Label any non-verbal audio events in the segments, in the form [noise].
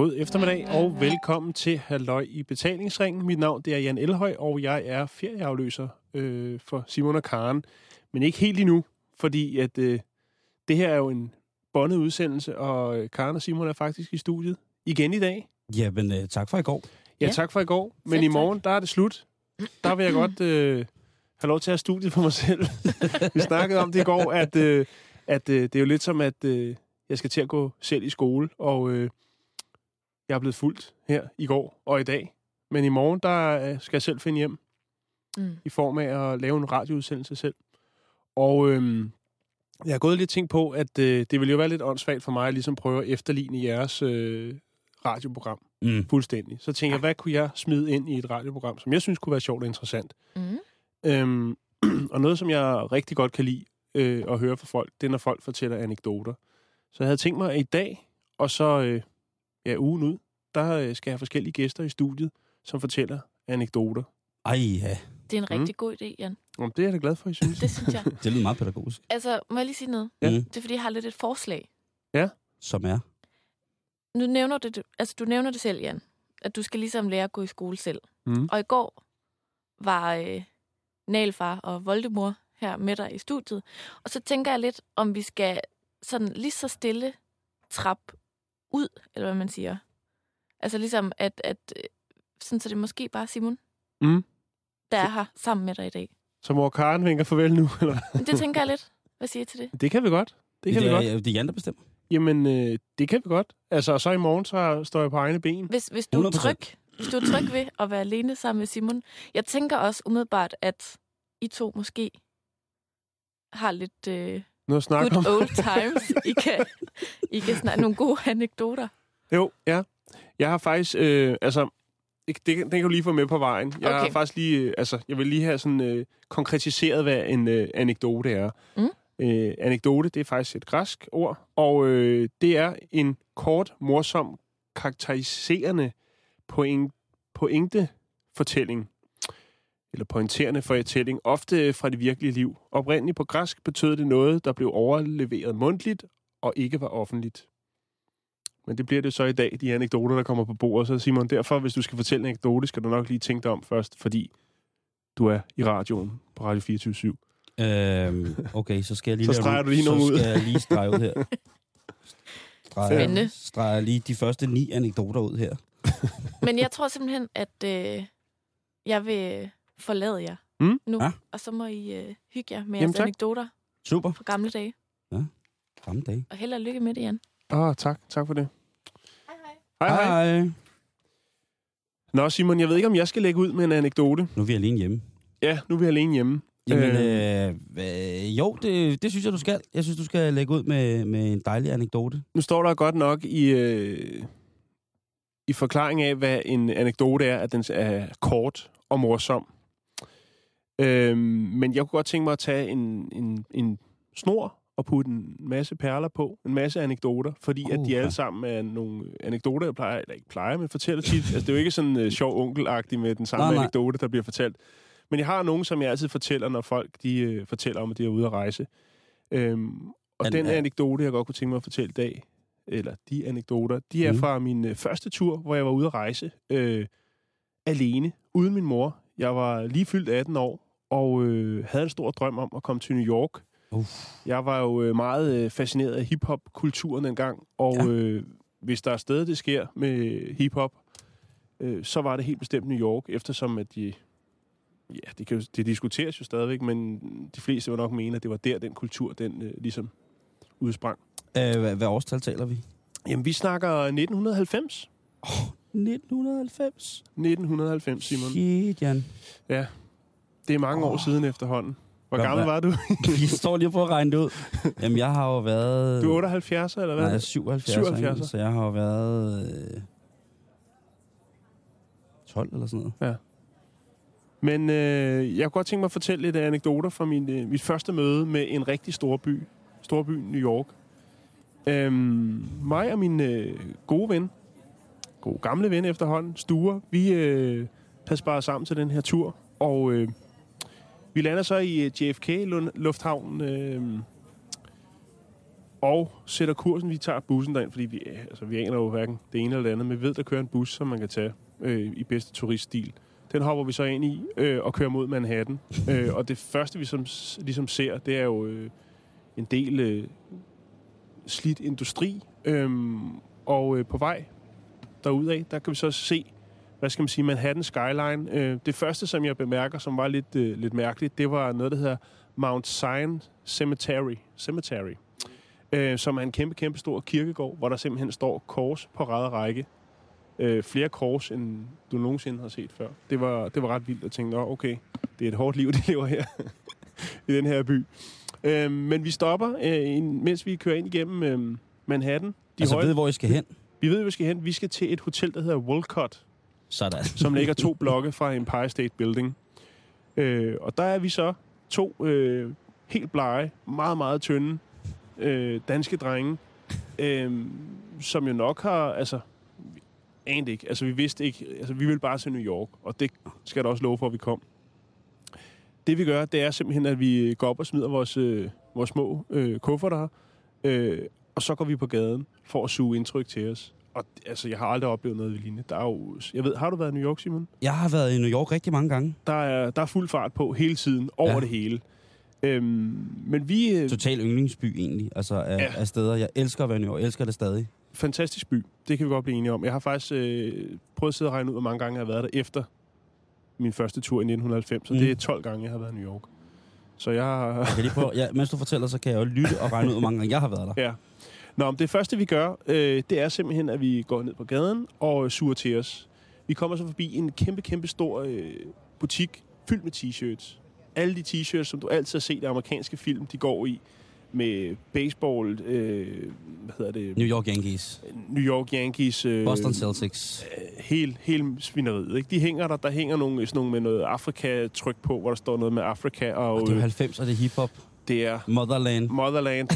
God eftermiddag og velkommen til Halløj i betalingsringen. Mit navn det er Jan Elhøj, og jeg er ferieafløser øh, for Simon og Karen. Men ikke helt endnu, fordi at øh, det her er jo en bondet udsendelse, og øh, Karen og Simon er faktisk i studiet igen i dag. Jamen, øh, tak for i går. Ja, Ja. tak for i går. Men Selv i morgen, der er det slut. Der vil jeg godt øh, have lov til at have studiet for mig selv. [laughs] Vi snakkede om det i går, at, øh, at øh, det er jo lidt som, at øh, jeg skal til at gå selv i skole, og øh, jeg er blevet fuldt her i går og i dag. Men i morgen, der øh, skal jeg selv finde hjem Mm. i form af at lave en radioudsendelse selv. Og øh, jeg har gået lidt tænkt på, at øh, det ville jo være lidt åndssvagt for mig at ligesom prøve at efterligne jeres øh, radioprogram Mm. fuldstændig. Så tænker jeg, hvad kunne jeg smide ind i et radioprogram, som jeg synes kunne være sjovt og interessant? Mm. Øhm, [clears throat] og noget, som jeg rigtig godt kan lide øh, at høre fra folk, det er, når folk fortæller anekdoter. Så jeg havde tænkt mig, at i dag, og så øh, ja, ugen ud, der øh, skal jeg have forskellige gæster i studiet, som fortæller anekdoter. Ej, ja. Det er en Mm. rigtig god idé, Jan. Om det er jeg da glad for, I synes. Det synes jeg. [laughs] Det lyder meget pædagogisk. Altså, må jeg lige sige noget? Ja. Mm. Det er, fordi jeg har lidt et forslag. Som er. Nu nævner du det, altså, du nævner det selv, Jan. At du skal ligesom lære at gå i skole selv. Mm. Og i går var øh, Nalfar og Voldemor her med dig i studiet. Og så tænker jeg lidt, om vi skal sådan lige så stille trap ud, eller hvad man siger. Altså ligesom, at, at øh, sådan så det er måske bare Simon, Mm. der er her sammen med dig i dag. Så må Karen vinker farvel nu, eller? Men det tænker jeg lidt. Hvad siger I til det? Det kan vi godt. Det kan det, vi er, godt. det er Jan, der bestemmer. Jamen, øh, det kan vi godt. Altså, og så i morgen, så står jeg på egne ben. Hvis, hvis, du er 100%. tryg, hvis du er tryg ved at være alene sammen med Simon. Jeg tænker også umiddelbart, at I to måske har lidt øh, Noget at snakke om. good old times. I kan, I kan snakke nogle gode anekdoter. Jo, ja. Jeg har faktisk, øh, altså, det, den kan du lige få med på vejen. Jeg Okay. har faktisk lige, øh, altså, jeg vil lige have sådan øh, konkretiseret, hvad en øh, anekdote er. Mm. Øh, anekdote, det er faktisk et græsk ord, og øh, det er en kort, morsom, karakteriserende point, pointe-fortælling, eller pointerende fortælling, ofte fra det virkelige liv. Oprindeligt på græsk betød det noget, der blev overleveret mundtligt og ikke var offentligt. Men det bliver det så i dag, de anekdoter, der kommer på bordet. Så Simon, derfor, hvis du skal fortælle en anekdote, skal du nok lige tænke dig om først, fordi du er i radioen på Radio 24 Øhm, okay, så skal jeg lige Så streger du lige nogle så ud. skal jeg lige strege ud her. Streger, Spændende. streger lige de første ni anekdoter ud her. Men jeg tror simpelthen, at øh, jeg vil forlade jer Mm. nu. Ja. Og så må I øh, hygge jer med Jamen, jeres tak. anekdoter Super. fra gamle dage. Samme dag. Og held og lykke med det, Jan. Åh, oh, tak. Tak for det. Hej, hej. Hej, hej. Hej. Nå, Simon, jeg ved ikke, om jeg skal lægge ud med en anekdote. Nu er vi alene hjemme. Ja, nu er vi alene hjemme. Jamen, Øh. øh, øh, jo, det, det synes jeg, du skal. Jeg synes, du skal lægge ud med, med en dejlig anekdote. Nu står der godt nok i, øh, i forklaring af, hvad en anekdote er, at den er kort og morsom. Øhm, men jeg kunne godt tænke mig at tage en, en, en snor og putte en masse perler på, en masse anekdoter, fordi uh, at de alle sammen er nogle anekdoter, jeg plejer, eller ikke plejer, men fortæller tit. altså, det er jo ikke sådan uh, sjov onkelagtigt med den samme Nej, nej. anekdote, der bliver fortalt. Men jeg har nogle, som jeg altid fortæller, når folk de, uh, fortæller om, at de er ude at rejse. Øhm, og Men, den anekdote, jeg godt kunne tænke mig at fortælle i dag, eller de anekdoter, de er Mhm. fra min øh, første tur, hvor jeg var ude at rejse øh, alene, uden min mor. Jeg var lige fyldt 18 år, og øh, havde en stor drøm om at komme til New York. Uff. Jeg var jo øh, meget øh, fascineret af hiphop-kulturen dengang, og Ja. ja. øh, hvis der er sted, det sker med hiphop, øh, så var det helt bestemt New York, eftersom at de... Ja, det, kan jo, det diskuteres jo stadigvæk, men de fleste vil nok mene, at det var der, den kultur, den øh, ligesom udsprang. Øh, hvad, hvad årstal taler vi? Jamen, vi snakker 1990. 1990. 1990, Simon. Shit, Jan. Det er mange år Åh. siden efterhånden. Hvor Hvad- gammel var du? [laughs] Vi står lige på at regne det ud. Jamen, jeg har jo været... Du er 78, eller hvad? Nej, jeg er 77, 77. 77. så jeg har jo været... Øh, 12 eller sådan noget. Men øh, jeg kunne godt tænke mig at fortælle lidt anekdoter fra min, øh, mit første møde med en rigtig stor by. Stor by, New York. Øhm, mig og min øh, gode ven, gode gamle ven efterhånden, Sture, vi øh, havde sparet sammen til den her tur. Og øh, vi lander så i JFK-lufthavnen øh, øhm, og sætter kursen. Vi tager bussen derind, fordi vi, øh, altså, vi aner jo hverken det ene eller det andet, men vi ved, der kører en bus, som man kan tage øh, i bedste turiststil. Den hopper vi så ind i øh, og kører mod Manhattan. øh, og det første, vi som, ligesom ser, det er jo øh, en del øh, slidt industri. Øh, og øh, på vej derudad, der kan vi så se, hvad skal man sige, Manhattan Skyline. Øh, det første, som jeg bemærker, som var lidt, øh, lidt mærkeligt, det var noget, der hedder Mount Zion Cemetery. Cemetery øh, som er en kæmpe, kæmpe stor kirkegård, hvor der simpelthen står kors på ræd og række. Øh, flere kors, end du nogensinde har set før. Det var, det var ret vildt at tænke, okay, det er et hårdt liv, de lever her [laughs] i den her by. Øh, men vi stopper, øh, mens vi kører ind igennem øh, Manhattan. De altså, høje, ved, hvor I skal hen? Vi ved, hvor vi skal hen. Vi skal til et hotel, der hedder Wolcott. Sådan. som ligger to [laughs] blokke fra Empire State Building. Øh, og der er vi så to øh, helt blege, meget, meget tynde øh, danske drenge, øh, som jo nok har, altså, anede ikke, altså vi vidste ikke, altså vi ville bare til New York, og det skal der også love for, at vi kom. Det vi gør, det er simpelthen, at vi går op og smider vores, øh, vores små øh, kufferter, øh, og så går vi på gaden for at suge indtryk til os. Og altså, jeg har aldrig oplevet noget lignende. Der er jo, jeg ved, har du været i New York, Simon? Jeg har været i New York rigtig mange gange. Der er, der er fuld fart på hele tiden, over ja. det hele. Øhm, men vi... Øh, Total yndlingsby egentlig, altså af, ja. af steder. Jeg elsker at være New York, jeg elsker det stadig. Fantastisk by, det kan vi godt blive enige om. Jeg har faktisk øh, prøvet at sidde og regne ud, hvor mange gange jeg har været der efter min første tur i 1990, så mm. det er 12 gange, jeg har været i New York. Så jeg har... jeg kan lige prøve, ja, mens du fortæller, så kan jeg jo lytte og regne ud, hvor mange gange jeg har været der. [laughs] Ja. Nå, men det første, vi gør, øh, det er simpelthen, at vi går ned på gaden og suger til os. Vi kommer så forbi en kæmpe, kæmpe stor øh, butik fyldt med t-shirts alle de t-shirts, som du altid har set i amerikanske film, de går i med baseball, øh, hvad hedder det? New York Yankees. New York Yankees. Øh, Boston Celtics. Øh, helt, helt svineriet, ikke? De hænger der, der hænger nogle, sådan nogle med noget Afrika-tryk på, hvor der står noget med Afrika. Og, og det er 90, og det er hiphop. Det er... Motherland. Motherland,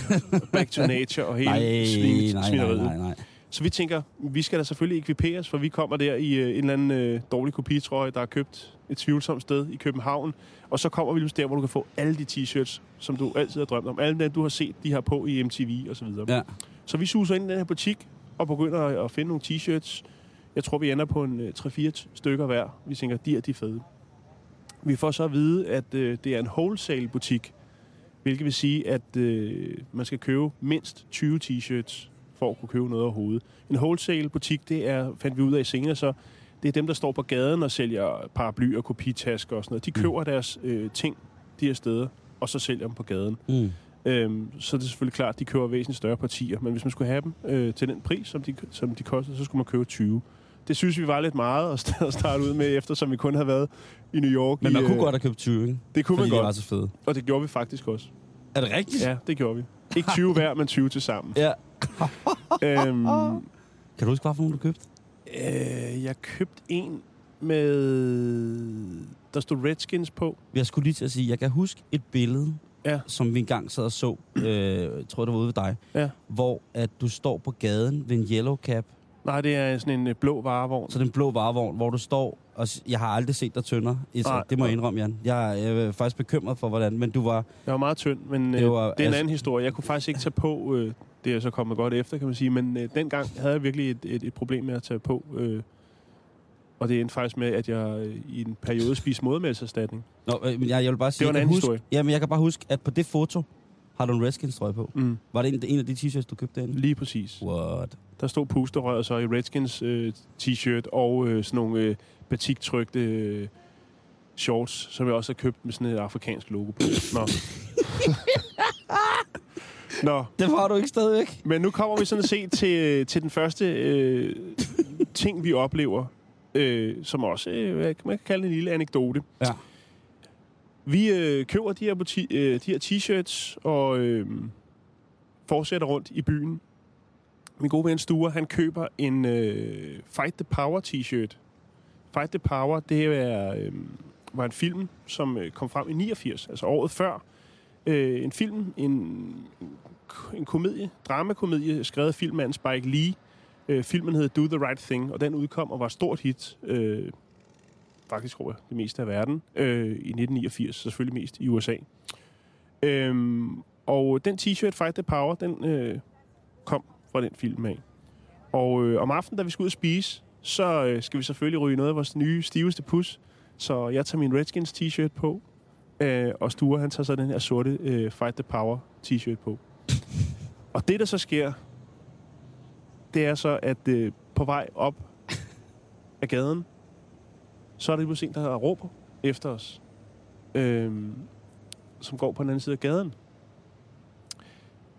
Back to Nature og [laughs] hele nej, svin, nej, nej, nej, nej. Så vi tænker, vi skal da selvfølgelig ekviperes, for vi kommer der i øh, en eller anden øh, dårlig kopitrøje, der er købt et tvivlsomt sted i København. Og så kommer vi lige der, hvor du kan få alle de t-shirts, som du altid har drømt om. Alle dem, du har set, de har på i MTV og så videre. Ja. Så vi suser ind i den her butik og begynder at finde nogle t-shirts. Jeg tror, vi ender på en 3-4 øh, stykker hver. Vi tænker, de er de fede. Vi får så at vide, at øh, det er en wholesale butik, hvilket vil sige, at øh, man skal købe mindst 20 t-shirts for at kunne købe noget overhovedet. En wholesale butik, det er, fandt vi ud af senere så, det er dem, der står på gaden og sælger paraplyer, kopitasker og sådan noget. De mm. køber mm. deres øh, ting de her steder, og så sælger dem på gaden. Mm. Øhm, så er det selvfølgelig klart, at de køber væsentligt større partier. Men hvis man skulle have dem øh, til den pris, som de, som de kostede, så skulle man købe 20. Det synes vi var lidt meget [laughs] at starte ud med, eftersom vi kun havde været i New York. Men man i, kunne øh, godt have købt 20, ikke? Det kunne man godt. var så fede. Og det gjorde vi faktisk også. Er det rigtigt? Ja, det gjorde vi. Ikke 20 hver, men 20 til sammen. Ja. [laughs] øhm, kan du huske, hvad for nogen du købte? Øh, jeg købte en med... Der stod Redskins på. Jeg skulle lige til at sige, jeg kan huske et billede, ja. som vi engang sad og så, øh, jeg tror det var ude ved dig, ja. hvor at du står på gaden ved en yellow cap. Nej, det er sådan en øh, blå varevogn. Så det er en blå varevogn, hvor du står, og jeg har aldrig set dig tyndere. Nej, det må jeg indrømme, Jan. Jeg, jeg er faktisk bekymret for, hvordan, men du var... Jeg var meget tynd, men det, øh, var, det er en altså, anden historie. Jeg kunne faktisk ikke tage på, øh, det er så kommet godt efter, kan man sige, men øh, dengang havde jeg virkelig et, et, et problem med at tage på. Øh, og det endte faktisk med, at jeg øh, i en periode spiste modermælserstatning. Nå, øh, men jeg, jeg vil bare sige... Det var en anden huske, historie. Ja, men jeg kan bare huske, at på det foto har du en Redskins trøje på. Mm. Var det en, en af de t-shirts, du købte derinde? Lige præcis. What? Der stod pusterøret så i Redskins øh, t-shirt og øh, sådan nogle øh, batiktrykte øh, shorts, som jeg også har købt med sådan et afrikansk logo på. Nå. [laughs] Nå. Det var du ikke stadigvæk. Men nu kommer vi sådan set til, til den første øh, ting, vi oplever øh, som også, øh, man kan kalde en lille anekdote. Ja. Vi øh, køber de her, buti- øh, de her t-shirts og øh, fortsætter rundt i byen. Min gode ven Sture, han køber en øh, Fight the Power t-shirt. Fight the Power, det er, øh, var en film, som øh, kom frem i 89, altså året før. Øh, en film, en, en komedie, dramakomedie, skrevet af filmmanden Spike Lee, Øh, filmen hed Do the Right Thing, og den udkom og var stort hit. Øh, faktisk over det meste af verden. Øh, I 1989, så selvfølgelig mest i USA. Øhm, og den t-shirt, Fight the Power, den øh, kom fra den film af. Og øh, om aftenen, da vi skal ud og spise, så øh, skal vi selvfølgelig ryge noget af vores nye, stiveste pus. Så jeg tager min Redskins t-shirt på, øh, og Sture, han tager så den her sorte øh, Fight the Power t-shirt på. og det, der så sker, det er så, at øh, på vej op af gaden, så er der lige en, der råber efter os, øh, som går på den anden side af gaden.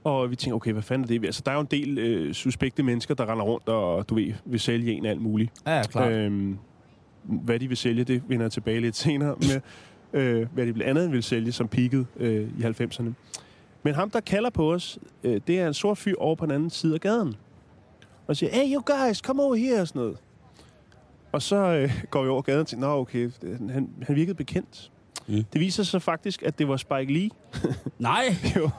Og vi tænker, okay, hvad fanden er det? Altså, der er jo en del øh, suspekte mennesker, der render rundt og, du ved, vil sælge en alt muligt. Ja, ja, klart. Øhm, hvad de vil sælge, det vender jeg tilbage lidt senere [laughs] med. øh, hvad de blandt andet vil sælge, som peaked øh, i 90'erne. Men ham, der kalder på os, øh, det er en sort fyr over på den anden side af gaden. Og siger, hey, you guys, come over here, og sådan noget. Og så øh, [laughs] går vi over gaden og tænker, nå okay, han, han virkede bekendt. Mm. Det viser sig faktisk, at det var Spike Lee, [laughs] Nej! [laughs] jo,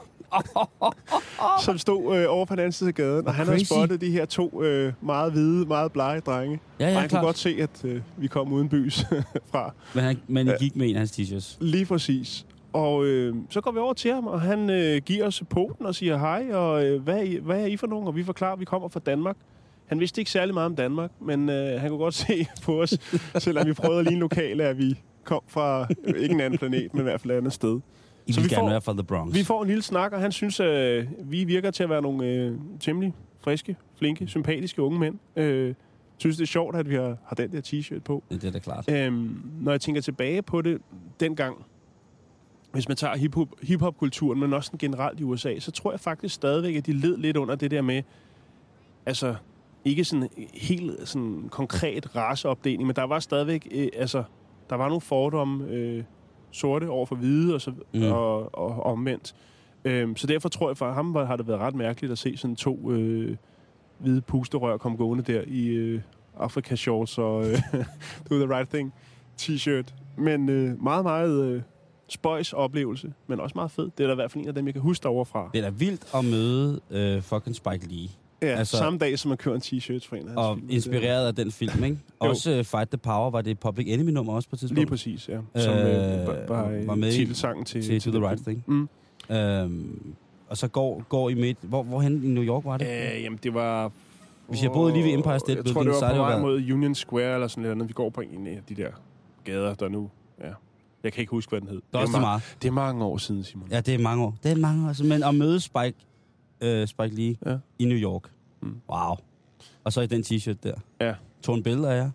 som stod øh, over på den anden side af gaden. Og han havde Crazy. spottet de her to øh, meget hvide, meget blege drenge. Ja, og ja, han kunne godt se, at øh, vi kom uden bys fra. Men, han, men gik med en af hans t-shirts. Lige præcis. Og øh, så går vi over til ham, og han øh, giver os poten og siger hej, og øh, hvad, er I, hvad er I for nogen? Og vi forklarer, at vi kommer fra Danmark. Han vidste ikke særlig meget om Danmark, men øh, han kunne godt se [laughs] på os, selvom vi prøvede at ligne lokale, at vi kom fra øh, ikke en anden planet, men i hvert fald et andet sted. I Så vi gerne får- være fra The Bronx. Vi får en lille snak, og han synes, at øh, vi virker til at være nogle øh, temmelig friske, flinke, sympatiske unge mænd. Øh, synes, det er sjovt, at vi har, har den der t-shirt på. Det er da klart. Øhm, når jeg tænker tilbage på det dengang, hvis man tager hip-hop, hip-hop-kulturen, men også den generelt i USA, så tror jeg faktisk stadigvæk, at de led lidt under det der med, altså ikke sådan helt sådan konkret raceopdeling, men der var stadigvæk, øh, altså, der var nogle fordomme, øh, sorte over for hvide og, så, Mm. og, og omvendt. Øhm, så derfor tror jeg, for ham var, har det været ret mærkeligt at se sådan to øh, hvide pusterør komme gående der i øh, Afrika shorts og øh, [laughs] do the right thing t-shirt. Men øh, meget, meget øh, spøjs oplevelse, men også meget fed. Det er da i hvert fald en af dem, jeg kan huske derovre fra. Det er da vildt at møde øh, fucking Spike Lee. Ja, altså- samme dag, som man kører en t-shirt for en af hans Og film. inspireret af den film, ikke? Også øh, Fight the Power var det Public Enemy-nummer også på et Det, tidspunkt. lige præcis, ja. Som Øh, øh, var, var, med titelsangen til, til den the Right. Thing. Mm. Øhm, og så går, går I midt... Hvor, hvorhen i New York var det? Øh, jamen, det var... Hvis jeg boede lige ved Empire State Jeg tror, det var på det vej mod Union Square eller sådan andet. Vi går på en af de der gader, der nu... Ja. Jeg kan ikke huske, hvad den hed. Det er også ma- meget. det er mange år siden, Simon. Ja, det er mange år. Det er mange år. Men at møde Spike, øh, Spike Lee Ja. i New York. Mm. Wow. Og så i den t-shirt der. Ja. Tog en billede af jer.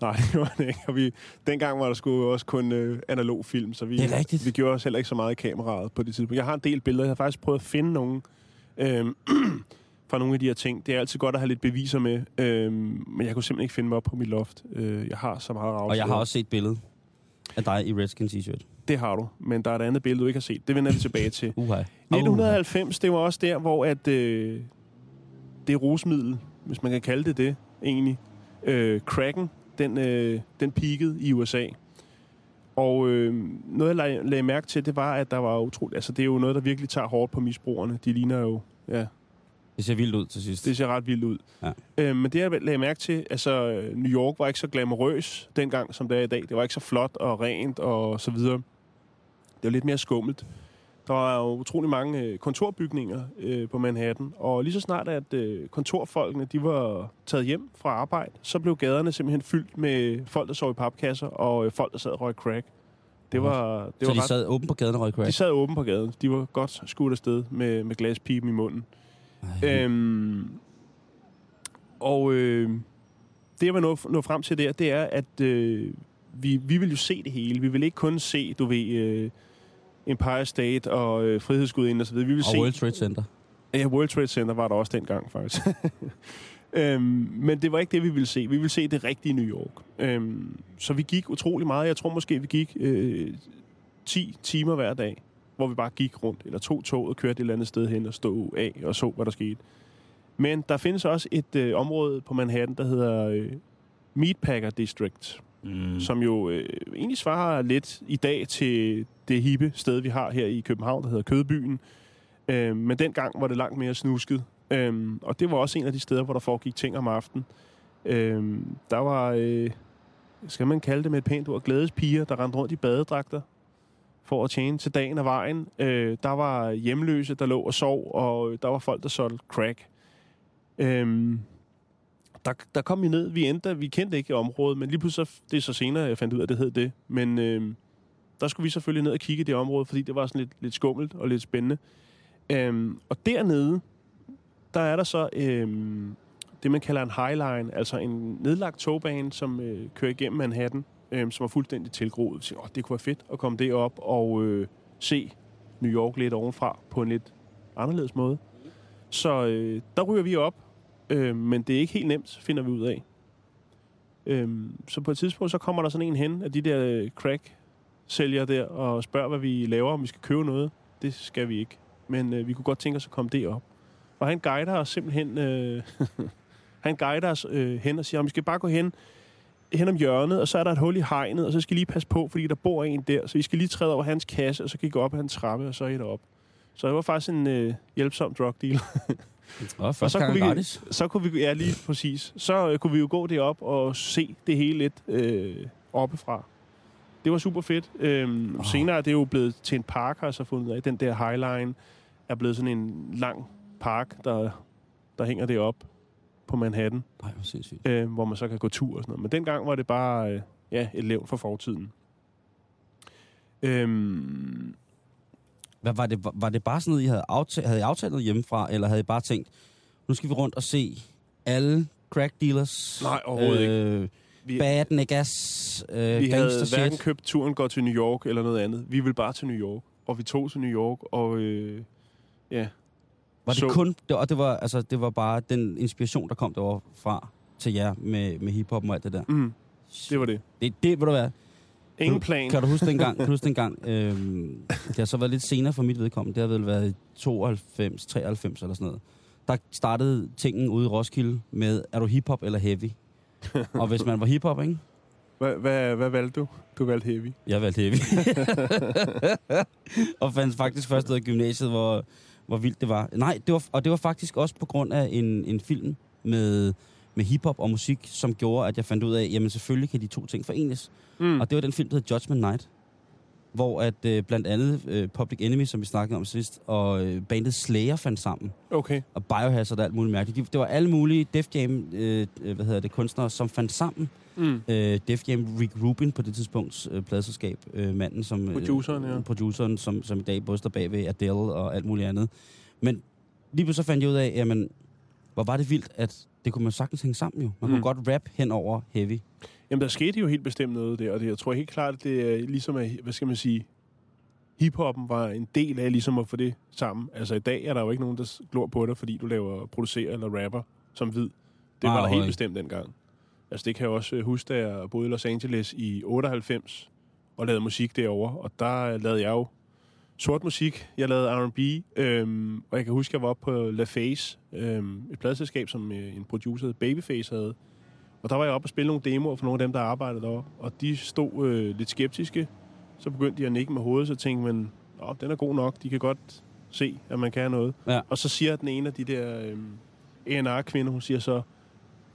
Nej, [laughs] det var det ikke. Og vi, dengang var der sgu også kun øh, analog film, så vi, Det er rigtigt. vi gjorde os heller ikke så meget i kameraet på det tidspunkt. Jeg har en del billeder. Jeg har faktisk prøvet at finde nogle øh, [clears throat] fra nogle af de her ting. Det er altid godt at have lidt beviser med, øh, men jeg kunne simpelthen ikke finde mig op på mit loft. Øh, jeg har så meget Og jeg har også set billedet af dig i Redskin t-shirt. Det har du, men der er et andet billede, du ikke har set. Det vender vi tilbage til. [laughs] Uha. 1990, det var også der, hvor at, øh, det rusmiddel, hvis man kan kalde det det, egentlig, øh, cracken, den, øh, den peakede i USA. Og øh, noget, jeg lag, lagde mærke til, det var, at der var utroligt... Altså, det er jo noget, der virkelig tager hårdt på misbrugerne. De ligner jo... Ja, Det ser vildt ud til sidst. det ser ret vildt ud. Ja. Øh, men det, jeg lagde mærke til, altså, New York var ikke så glamourøs dengang, som det er i dag. Det var ikke så flot og rent og så videre. Det var lidt mere skummelt. Der var jo utrolig mange øh, kontorbygninger øh, på Manhattan, og lige så snart, at øh, kontorfolkene de var taget hjem fra arbejde, så blev gaderne simpelthen fyldt med folk, der sov i papkasser, og øh, folk, der sad og røg crack. Det var, det så var de ret sad åben på gaden og røg crack? de sad åben på gaden. De var godt skudt afsted med, med glaspipen i munden. Ej. Øhm, og øh, det, jeg vil nå, nå frem til der, det er, at øh, vi, vi vil jo se det hele. Vi vil ikke kun se, du ved, øh, Empire State og øh, Frihedsgudinde og så videre. Vi vil og se... World Trade Center. Ja, World Trade Center var der også dengang, faktisk. [laughs] øhm, men det var ikke det, vi ville se. Vi ville se det rigtige New York. Øhm, så vi gik utrolig meget. Jeg tror måske, vi gik øh, 10 timer hver dag, hvor vi bare gik rundt, eller tog toget og kørte et eller andet sted hen og stod af og så, hvad der skete. Men der findes også et øh, område på Manhattan, der hedder øh, Meatpacker District, Mm. som jo øh, egentlig svarer lidt i dag til det hippe sted, vi har her i København, der hedder Kødbyen. Øh, men dengang var det langt mere snusket. Øh, og det var også en af de steder, hvor der foregik ting om aftenen. Øh, der var, øh, skal man kalde det med et pænt ord, glædespiger, der rendte rundt i badedragter. for at tjene til dagen og vejen. Øh, der var hjemløse, der lå og sov, og der var folk, der solgte crack. Øhm, der, der kom vi ned. Vi endte, vi kendte ikke området, men lige pludselig, så, det er så senere, jeg fandt ud af, at det hed det. Men øh, der skulle vi selvfølgelig ned og kigge i det område, fordi det var sådan lidt, lidt skummelt og lidt spændende. Øh, og dernede, der er der så øh, det, man kalder en highline, altså en nedlagt togbane, som øh, kører igennem Manhattan, øh, som er fuldstændig tilgroet. Så, åh, det kunne være fedt at komme derop og øh, se New York lidt ovenfra på en lidt anderledes måde. Så øh, der ryger vi op, øh, men det er ikke helt nemt, finder vi ud af. Øh, så på et tidspunkt, så kommer der sådan en hen af de der øh, crack sælger der og spørger, hvad vi laver, om vi skal købe noget. Det skal vi ikke. Men øh, vi kunne godt tænke os at komme derop. Og han guider os simpelthen... Øh, [laughs] han guider os øh, hen og siger, at vi skal bare gå hen, hen om hjørnet, og så er der et hul i hegnet, og så skal I lige passe på, fordi der bor en der. Så vi skal lige træde over hans kasse, og så kan I gå op ad hans trappe, og så er I deroppe. Så det var faktisk en øh, hjælpsom drug deal. Og første så kunne vi- gratis. så kunne vi, ja lige præcis, så øh, kunne vi jo gå derop og se det hele lidt øh, oppefra. Det var super fedt. Øhm, oh. Senere er det jo blevet til en park, har jeg så fundet af. Den der Highline er blevet sådan en lang park, der, der hænger derop på Manhattan, Nej, hvor sindssygt. øh, hvor man så kan gå tur og sådan noget. Men dengang var det bare øh, ja, et levn for fortiden. Øhm, Hvad, var, det, var, det bare sådan noget, I havde aftalt, havde I aftalt hjemmefra, eller havde I bare tænkt, nu skal vi rundt og se alle crack dealers? Nej, overhovedet ikke. øh, vi, Bad niggas, øh, vi havde gangster hverken shit. købt turen går til New York eller noget andet. Vi ville bare til New York. Og vi tog til New York, og øh, ja, Var det så- kun, det, og det var, altså, det var bare den inspiration, der kom derovre fra til jer med, med hiphop og alt det der. mm, det var det. Det, det vil du være. Ingen plan. Kan du huske dengang? Kan du huske [laughs] dengang øhm, det har så været lidt senere for mit vedkommende. Det har vel været i 92, 93 eller sådan noget. Der startede tingen ude i Roskilde med, er du hiphop eller heavy? og hvis man var hiphop, ikke? Hvad, hvad, hvad valgte du? Du valgte heavy. Jeg valgte heavy. [laughs] og fandt faktisk først ud af gymnasiet, hvor, hvor vildt det var. Nej, det var, og det var faktisk også på grund af en, en film med, med hiphop og musik, som gjorde, at jeg fandt ud af, jamen selvfølgelig kan de to ting forenes. Mm. Og det var den film, der hed Judgment Night, hvor at øh, blandt andet øh, Public Enemy, som vi snakkede om sidst, og øh, bandet Slayer fandt sammen, Okay. og Biohazard og alt muligt mærkeligt. De, det var alle mulige Def Jam, øh, øh, hvad hedder det, kunstnere, som fandt sammen. Mm. Øh, Def Jam, Rick Rubin på det tidspunkt, øh, pladselskab, øh, manden som... Øh, Produceren, ja. Produceren, som, som i dag både står bag ved Adele og alt muligt andet. Men lige pludselig så fandt jeg ud af, jamen, hvor var det vildt, at det kunne man sagtens hænge sammen jo. Man Mm. kunne godt rap hen over heavy. Jamen, der skete jo helt bestemt noget der, og det, jeg tror helt klart, at det er ligesom, at, hvad skal man sige, hiphoppen var en del af ligesom at få det sammen. Altså i dag er der jo ikke nogen, der glor på dig, fordi du laver, producerer eller rapper som hvid. Det Nej, var der helt bestemt dengang. Altså det kan jeg også øh, huske, da jeg boede i Los Angeles i 98 og lavede musik derovre, og der lavede jeg jo sort musik. Jeg lavede R&B, øhm, og jeg kan huske, at jeg var oppe på La Face, øhm, et pladselskab, som øh, en producer, Babyface, havde. Og der var jeg oppe og spille nogle demoer for nogle af dem, der arbejdede deroppe, og de stod øh, lidt skeptiske. Så begyndte de at nikke med hovedet, så tænkte man, Åh, den er god nok, de kan godt se, at man kan noget. Ja. Og så siger den ene af de der øhm, A&R-kvinder, hun siger så,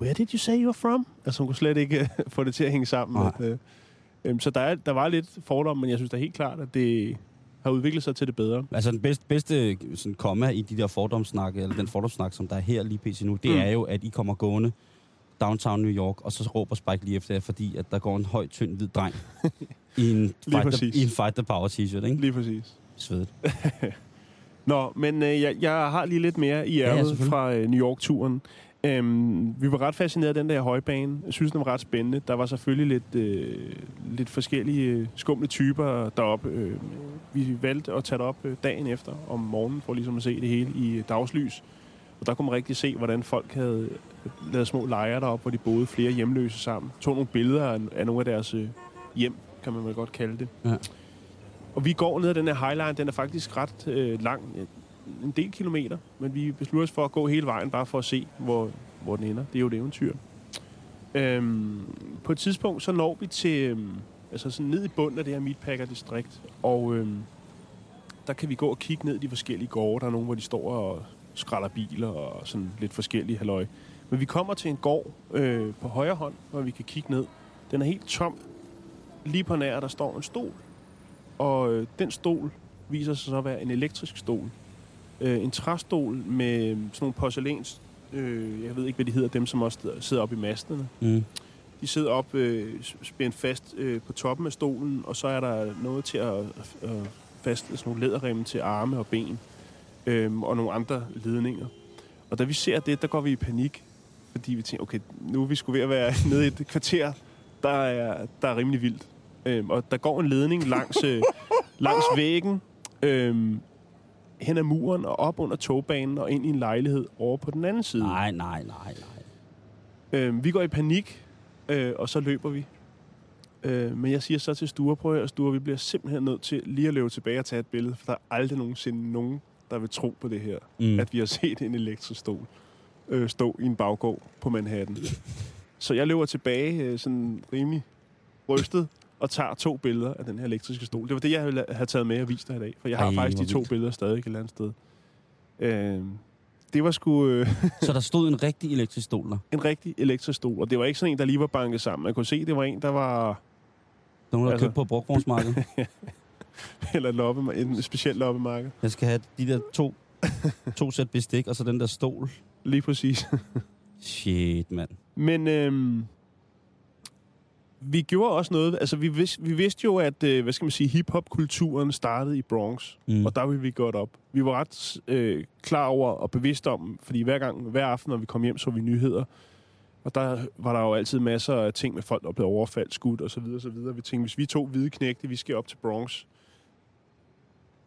Where did you say you're from? Altså hun kunne slet ikke øh, [laughs] få det til at hænge sammen. At, øh, øhm, så der, er, der var lidt fordom, men jeg synes da helt klart, at det har udviklet sig til det bedre. Altså den bedste, bedste sådan, komma i de der fordomssnakke, eller den fordomssnak, som der er her lige pt. nu, det Mm. er jo, at I kommer gående downtown New York, og så råber Spike lige efter jer, fordi at der går en høj, tynd, hvid dreng i en, [laughs] fight the, i en Fight the Power t-shirt, ikke? Lige præcis. Svedet. [laughs] Nå, men øh, jeg, jeg har lige lidt mere i Ja, ja, ærmet selvfølgelig. fra øh, New York-turen. Øhm, vi var ret fascineret af den der højbane. Jeg synes, den var ret spændende. Der var selvfølgelig lidt, øh, lidt forskellige øh, skumle typer deroppe. Øh, vi valgte at tage det op øh, dagen efter om morgenen, for ligesom at se det hele i øh, dagslys. Og der kunne man rigtig se, hvordan folk havde lavet små lejre deroppe, hvor de boede flere hjemløse sammen. Tog nogle billeder af, af nogle af deres øh, hjem, kan man vel godt kalde det. Ja. Og vi går ned ad den her highline, den er faktisk ret øh, lang, en del kilometer, men vi beslutter os for at gå hele vejen, bare for at se, hvor, hvor den ender. Det er jo et eventyr. Øhm, på et tidspunkt, så når vi til, øhm, altså sådan ned i bunden af det her Meatpacker-distrikt, og øhm, der kan vi gå og kigge ned i de forskellige gårde. Der er nogle, hvor de står og skralder biler og sådan lidt forskellige halløj. Men vi kommer til en gård øh, på højre hånd, hvor vi kan kigge ned. Den er helt tom. Lige på nær, der står en stol. og øh, den stol viser sig så at være en elektrisk stol. Øh, en træstol med sådan nogle porcelæns... Øh, jeg ved ikke, hvad de hedder, dem som også sidder oppe i masterne. Mm. De sidder op øh, spændt fast øh, på toppen af stolen, og så er der noget til at øh, fastne sådan nogle læderremme til arme og ben, øh, og nogle andre ledninger. Og da vi ser det, der går vi i panik, fordi vi tænker, okay, nu er vi skulle ved at være nede i et kvarter, der er, der er rimelig vildt. Øhm, og der går en ledning langs, øh, langs væggen, øhm, hen ad muren og op under togbanen og ind i en lejlighed over på den anden side. Nej, nej, nej, nej. Øhm, vi går i panik, øh, og så løber vi. Øh, men jeg siger så til Sture, prøv at Sture, vi bliver simpelthen nødt til lige at løbe tilbage og tage et billede, for der er aldrig nogensinde nogen, der vil tro på det her, Mm. at vi har set en elektrisk stol øh, stå i en baggård på Manhattan. [laughs] Så jeg løber tilbage øh, sådan rimelig rystet og tager to billeder af den her elektriske stol. Det var det, jeg ville have taget med og vist dig i dag, for jeg har Ej, faktisk de to vildt. billeder stadig et eller andet sted. Øh, det var sgu øh, [laughs] Så der stod en rigtig elektrisk stol der. en rigtig elektrisk stol, og det var ikke sådan en, der lige var banket sammen. Man kunne se, det var en, der var Den var Altså- købt på brugvognsmarkedet. [laughs] eller loppe, en speciel loppemarked. Jeg skal have de der to, to sæt bestik, og så den der stol. Lige præcis. [laughs] Shit, mand. Men øhm, vi gjorde også noget, altså vi, vidste, vi vidste jo, at, øh, hvad skal man sige, hip-hop-kulturen startede i Bronx, Mm. og der ville vi godt op. Vi var ret øh, klar over og bevidste om, fordi hver gang, hver aften, når vi kom hjem, så vi nyheder, og der var der jo altid masser af ting med folk, der blev overfaldt, skudt og så videre, så videre. Vi tænkte, hvis vi to hvide knægte, vi skal op til Bronx,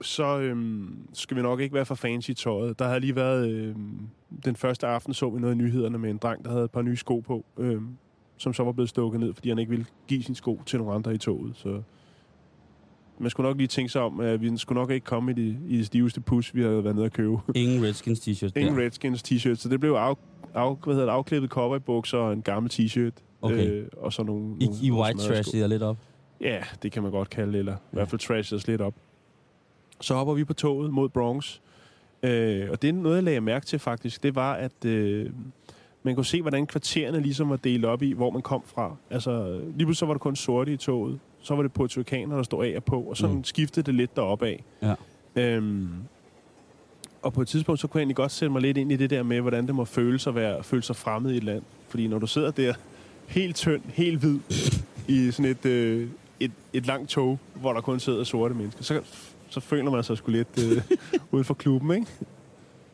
så øhm, skal vi nok ikke være for fancy i tøjet. Der havde lige været, øhm, den første aften så vi noget i nyhederne med en dreng, der havde et par nye sko på, øhm, som så var blevet stukket ned, fordi han ikke ville give sin sko til nogle andre i toget. Så man skulle nok lige tænke sig om, at vi skulle nok ikke komme i det, i det stiveste pus, vi havde været nede at købe. Ingen Redskins t-shirt Ingen der. Redskins t-shirt, så det blev af, af, hvad hedder det, afklippet cowboybukser og en gammel t-shirt. Okay. Øh, og så nogle, I, nogle, I white trash lidt op. Ja, det kan man godt kalde det, eller i hvert fald trash os lidt op. Så hopper vi på toget mod Bronx. Øh, og det er noget, jeg lagde mærke til faktisk. Det var, at øh, man kunne se, hvordan kvartererne ligesom var delt op i, hvor man kom fra. Altså, lige pludselig så var der kun sorte i toget. Så var det portuganer, der stod af og på. Og så Mm. mm. skiftede det lidt deroppe af. Ja. Øhm, og på et tidspunkt, så kunne jeg egentlig godt sætte mig lidt ind i det der med, hvordan det må føles at være, føle sig fremmed i et land. Fordi når du sidder der helt tynd, helt hvid, i sådan et, øh, et, et langt tog, hvor der kun sidder sorte mennesker, så, så føler man sig sgu lidt øh, [laughs] uden for klubben, ikke?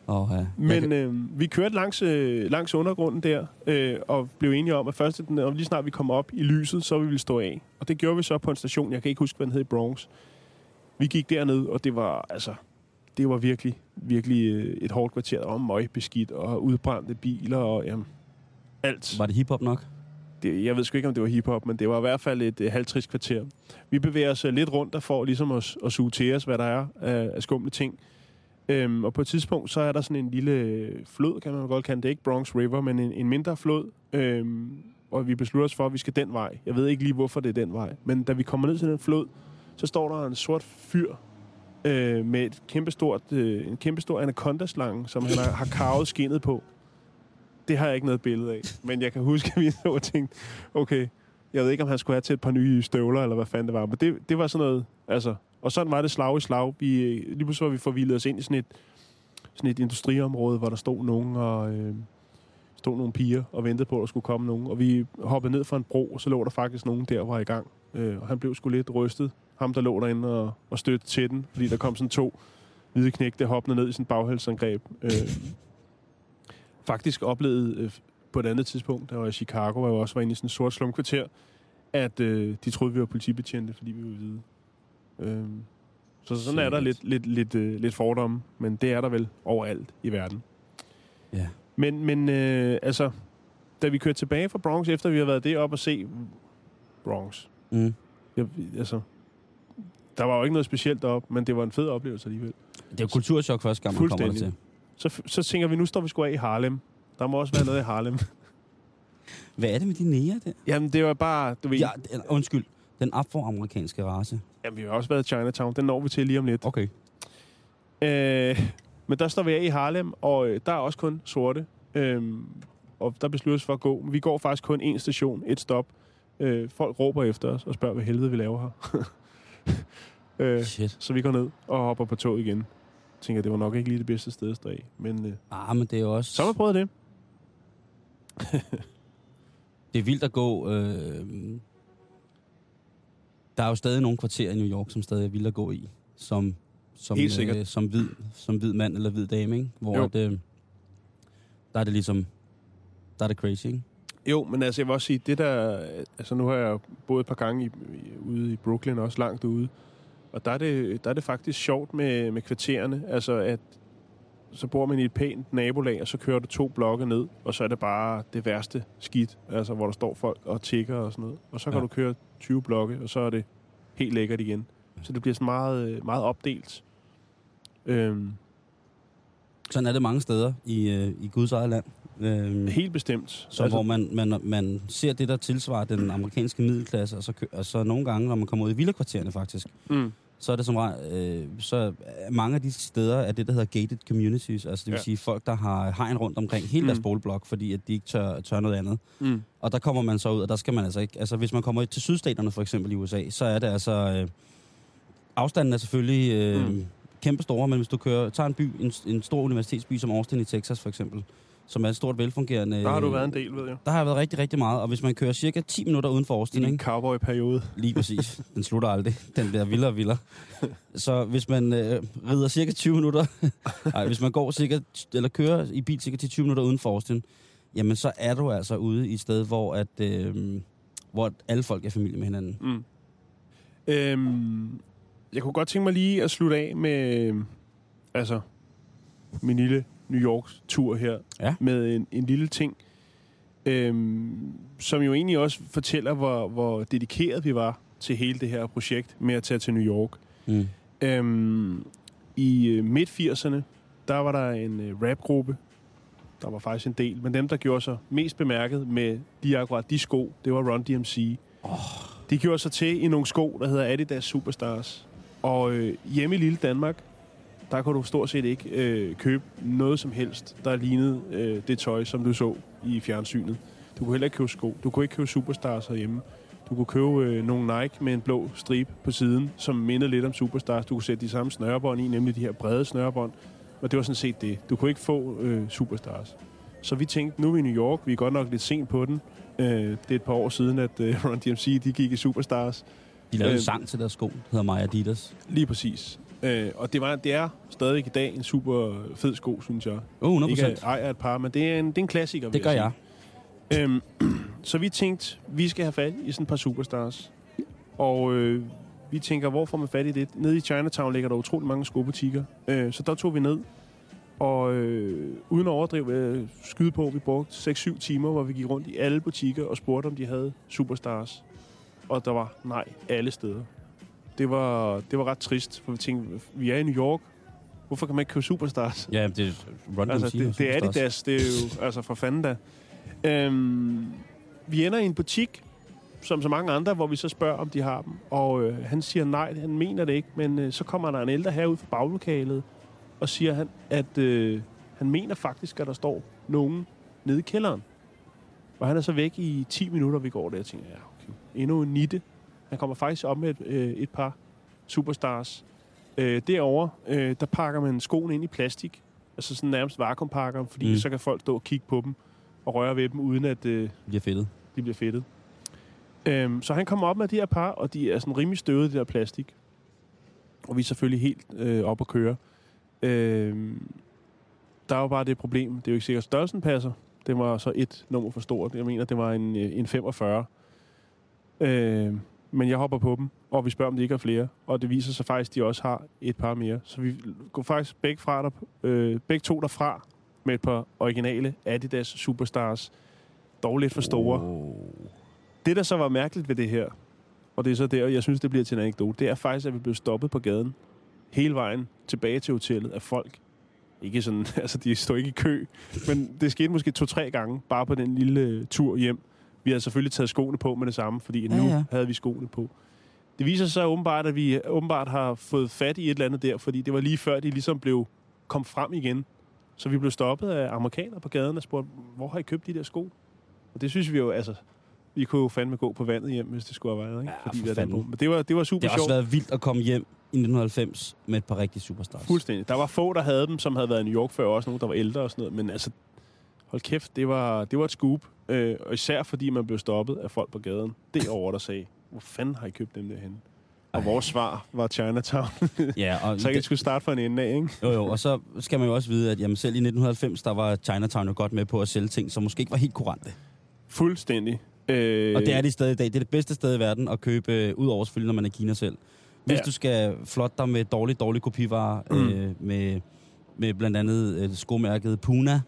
Oh, ja. Men øh, vi kørte langs, øh, langs undergrunden der, øh, og blev enige om, at først, når lige snart vi kom op i lyset, så ville vi stå af. Og det gjorde vi så på en station, jeg kan ikke huske, hvad den hed i Bronx. Vi gik derned, og det var, altså, det var virkelig, virkelig øh, et hårdt kvarter. Der var møgbeskidt og udbrændte biler og jamen, alt. Var det hiphop nok? Det, jeg ved sgu ikke, om det var hiphop, men det var i hvert fald et øh, halvtrist kvarter. Vi bevæger os øh, lidt rundt der for ligesom at, at suge til os, hvad der er af, af skumle ting. Øhm, og på et tidspunkt, så er der sådan en lille flod, kan man godt kalde det. Ikke Bronx River, men en, en mindre flod. Øhm, og vi beslutter os for, at vi skal den vej. Jeg ved ikke lige, hvorfor det er den vej. Men da vi kommer ned til den flod, så står der en sort fyr øh, med et kæmpestort, øh, en kæmpestor anaconda-slange, som han har, har karvet skinnet på. Det har jeg ikke noget billede af. Men jeg kan huske, at vi så og tænkte, okay, jeg ved ikke, om han skulle have til et par nye støvler, eller hvad fanden det var. Men det, det var sådan noget, altså... Og sådan var det slag i slag. Vi, øh, lige pludselig var vi forvildet os ind i sådan et, sådan et industriområde, hvor der stod nogen og... Øh, stod nogle piger og ventede på, at der skulle komme nogen. Og vi hoppede ned fra en bro, og så lå der faktisk nogen der, var i gang. Øh, og han blev sgu lidt rystet. Ham, der lå derinde og, og støtte til den, fordi der kom sådan to hvide knægte hoppende ned i sådan et baghalsangreb. Øh, faktisk oplevede øh, på et andet tidspunkt, der var i Chicago, hvor jeg også var inde i sådan et sort slumkvarter, at øh, de troede, vi var politibetjente, fordi vi var hvide. Øh, så sådan er der lidt, Shit. lidt, lidt, øh, lidt fordomme, men det er der vel overalt i verden. Ja. Men, men øh, altså, da vi kørte tilbage fra Bronx, efter vi har været deroppe og se Bronx, Mm. jeg, altså, der var jo ikke noget specielt deroppe, men det var en fed oplevelse alligevel. Det er jo kulturschok første gang, man kommer til. Så, så tænker vi, nu står vi sgu af i Harlem. Der må også være noget i Harlem. Hvad er det med de nære der? Jamen, det var bare, du ved... Ja, undskyld. Den afroamerikanske race. Jamen, vi har også været i Chinatown. Den når vi til lige om lidt. Okay. Øh, men der står vi af i Harlem, og øh, der er også kun sorte. Øh, og der besluttes for at gå. Vi går faktisk kun en station, et stop. Øh, folk råber efter os og spørger, hvad helvede vi laver her. [laughs] Øh, Shit. så vi går ned og hopper på tog igen. Jeg tænker, det var nok ikke lige det bedste sted at stå af. Men øh, Ah, men det er også... så har man prøvet det. [laughs] Det er vildt at gå... Øh, der er jo stadig nogle kvarterer i New York, som stadig er vildt at gå i. Som, som, Helt sikkert. Øh, som, hvid, som hvid mand eller hvid dame, ikke? Hvor Jo. at, øh, der er det ligesom... Der er det crazy, ikke? Jo, men altså, jeg vil også sige, det der... Altså, nu har jeg boet et par gange i, i, ude i Brooklyn, også langt ude. Og der er det, der er det faktisk sjovt med, med kvartererne. Altså, at så bor man i et pænt nabolag, og så kører du to blokke ned, og så er det bare det værste skidt, altså hvor der står folk og tigger og sådan noget. Og så kan Ja. du køre 20 blokke, og så er det helt lækkert igen. Så det bliver sådan meget, øh, meget opdelt. Øhm, Sådan er det mange steder i, øh, i Guds eget land. Øh, helt bestemt. så altså, hvor man, man, man ser det, der tilsvarer den amerikanske middelklasse, og så, og så nogle gange, når man kommer ud i villakvartererne faktisk, Mm, så er det som øh, så mange af de steder er det, der hedder gated communities, altså det vil Ja. sige folk, der har hegn rundt omkring hele deres Mm. boligblok, fordi at de ikke tør, tør noget andet. mm, Og der kommer man så ud, og der skal man altså ikke... Altså, hvis man kommer til sydstaterne for eksempel i USA, så er det altså... Øh, afstanden er selvfølgelig øh, mm. kæmpe store, men hvis du kører, tager en by, en, en stor universitetsby som Austin i Texas for eksempel, som er et stort velfungerende... der har du øh, været en del, ved jeg. Der har jeg været rigtig, rigtig meget, og hvis man kører cirka 10 minutter uden for Austin, I en cowboy-periode. Lige præcis. [laughs] Den slutter aldrig. Den bliver vildere og vildere. Så hvis man øh, rider cirka 20 minutter, [laughs] nej, hvis man går cirka, eller kører i bil cirka til 20 minutter uden for Austin, jamen så er du altså ude i et sted, hvor, at, øh, hvor alle folk er familie med hinanden. Mm. Øhm, jeg kunne godt tænke mig lige at slutte af med altså min lille New Yorks tur her Ja. med en, en lille ting, øhm, som jo egentlig også fortæller, hvor, hvor dedikeret vi var til hele det her projekt med at tage til New York. Mm. Øhm, I øh, midt-80'erne, der var der en øh, rapgruppe, der var faktisk en del, men dem, der gjorde sig mest bemærket med lige akkurat de sko, det var Run DMC. Oh. De gjorde sig til i nogle sko, der hedder Adidas Superstars. Og øh, hjemme i lille Danmark, der kunne du stort set ikke øh, købe noget som helst, der lignede øh, det tøj, som du så i fjernsynet. Du kunne heller ikke købe sko. Du kunne ikke købe Superstars herhjemme. Du kunne købe øh, nogle Nike med en blå stribe på siden, som mindede lidt om Superstars. Du kunne sætte de samme snørebånd i, nemlig de her brede snørebånd. Og det var sådan set det. Du kunne ikke få øh, Superstars. Så vi tænkte, nu er vi i New York. Vi er godt nok lidt sent på den. Øh, det er et par år siden, at øh, [laughs] Run DMC de gik i Superstars. De lavede Øh. en sang til deres sko, der hedder My Adidas. Lige præcis. Øh, og det, var, det er stadig i dag en super fed sko, synes jeg. Oh, 100 Ikke procent. at ejer et par, men det er en, det er en klassiker, Det gør jeg. sige. Øhm, [clears throat] så vi tænkte, vi skal have fat i sådan et par superstars. Og øh, vi tænker, hvor får man fat i det? Nede i Chinatown ligger der utrolig mange skobutikker. Øh, så der tog vi ned. Og øh, uden at overdrive, øh, skyde på, vi brugte 6-7 timer, hvor vi gik rundt i alle butikker og spurgte, om de havde superstars. Og der var nej alle steder. Det var, det var ret trist, for vi tænkte, vi er i New York. Hvorfor kan man ikke købe superstars? Ja, det er Run Altså, det, det er. Adidas, det er jo altså for fanden da. Øhm, vi ender i en butik, som så mange andre, hvor vi så spørger, om de har dem. Og øh, han siger nej, han mener det ikke. Men øh, så kommer der en ældre herud fra baglokalet, og siger, han, at øh, han mener faktisk, at der står nogen nede i kælderen. Og han er så væk i 10 minutter, vi går der og tænker, ja, okay. Endnu en nitte. Han kommer faktisk op med et, øh, et par superstars. Øh, derovre, øh, der pakker man skoene ind i plastik. Altså sådan nærmest vakuumpakker, fordi mm. Så kan folk stå og kigge på dem og røre ved dem, uden at øh, Bliver fedtet. de bliver fedtet. Øhm, så han kommer op med de her par, og de er sådan rimelig støvede, det der plastik. Og vi er selvfølgelig helt øh, op at køre. Øhm, der er jo bare det problem, det er jo ikke sikkert, at størrelsen passer. Det var så et nummer for stort. Jeg mener, det var en, øh, en 45. Øhm, men jeg hopper på dem, og vi spørger, om de ikke har flere. Og det viser sig faktisk, at de også har et par mere. Så vi går faktisk begge, fra der, øh, begge to derfra med et par originale Adidas Superstars. Dog lidt for store. Oh. Det, der så var mærkeligt ved det her, og det er så der, jeg synes, det bliver til en anekdote, det er faktisk, at vi blev stoppet på gaden hele vejen tilbage til hotellet af folk. Ikke sådan, [laughs] altså de står ikke i kø, men det skete måske to-tre gange, bare på den lille øh, tur hjem. Vi havde selvfølgelig taget skoene på med det samme, fordi Ja, nu ja. havde vi skoene på. Det viser sig åbenbart, at vi åbenbart har fået fat i et eller andet der, fordi det var lige før, de ligesom blev kom frem igen. Så vi blev stoppet af amerikanere på gaden og spurgte, hvor har I købt de der sko? Og det synes vi jo, altså, Vi kunne jo fandme gå på vandet hjem, hvis det skulle have været, ikke? Ja, Fordi for fanden. Men det var, det var super Det har også sjovt. været vildt at komme hjem i 1990 med et par rigtige superstars. Fuldstændig. Der var få, der havde dem, som havde været i New York før, også nogle, der var ældre og sådan noget. Men altså, hold kæft, det var, det var et scoop. Øh, og især fordi man blev stoppet af folk på gaden. Derovre, der sagde, hvor fanden har I købt dem derhen? Og vores svar var Chinatown. [laughs] Ja, og, Så jeg skulle starte fra en ende af, ikke? jo, jo, og så skal man jo også vide, at jamen, selv i 1990, der var Chinatown jo godt med på at sælge ting, som måske ikke var helt kurante. Fuldstændig. Øh, Og det er det stadig i dag. Det er det bedste sted i verden at købe, øh, ud over selvfølgelig, når man er i Kina selv. Hvis Ja. du skal flotte dig med dårlig, dårlig kopivarer, mm. øh, med, med blandt andet øh, skomærket Puna.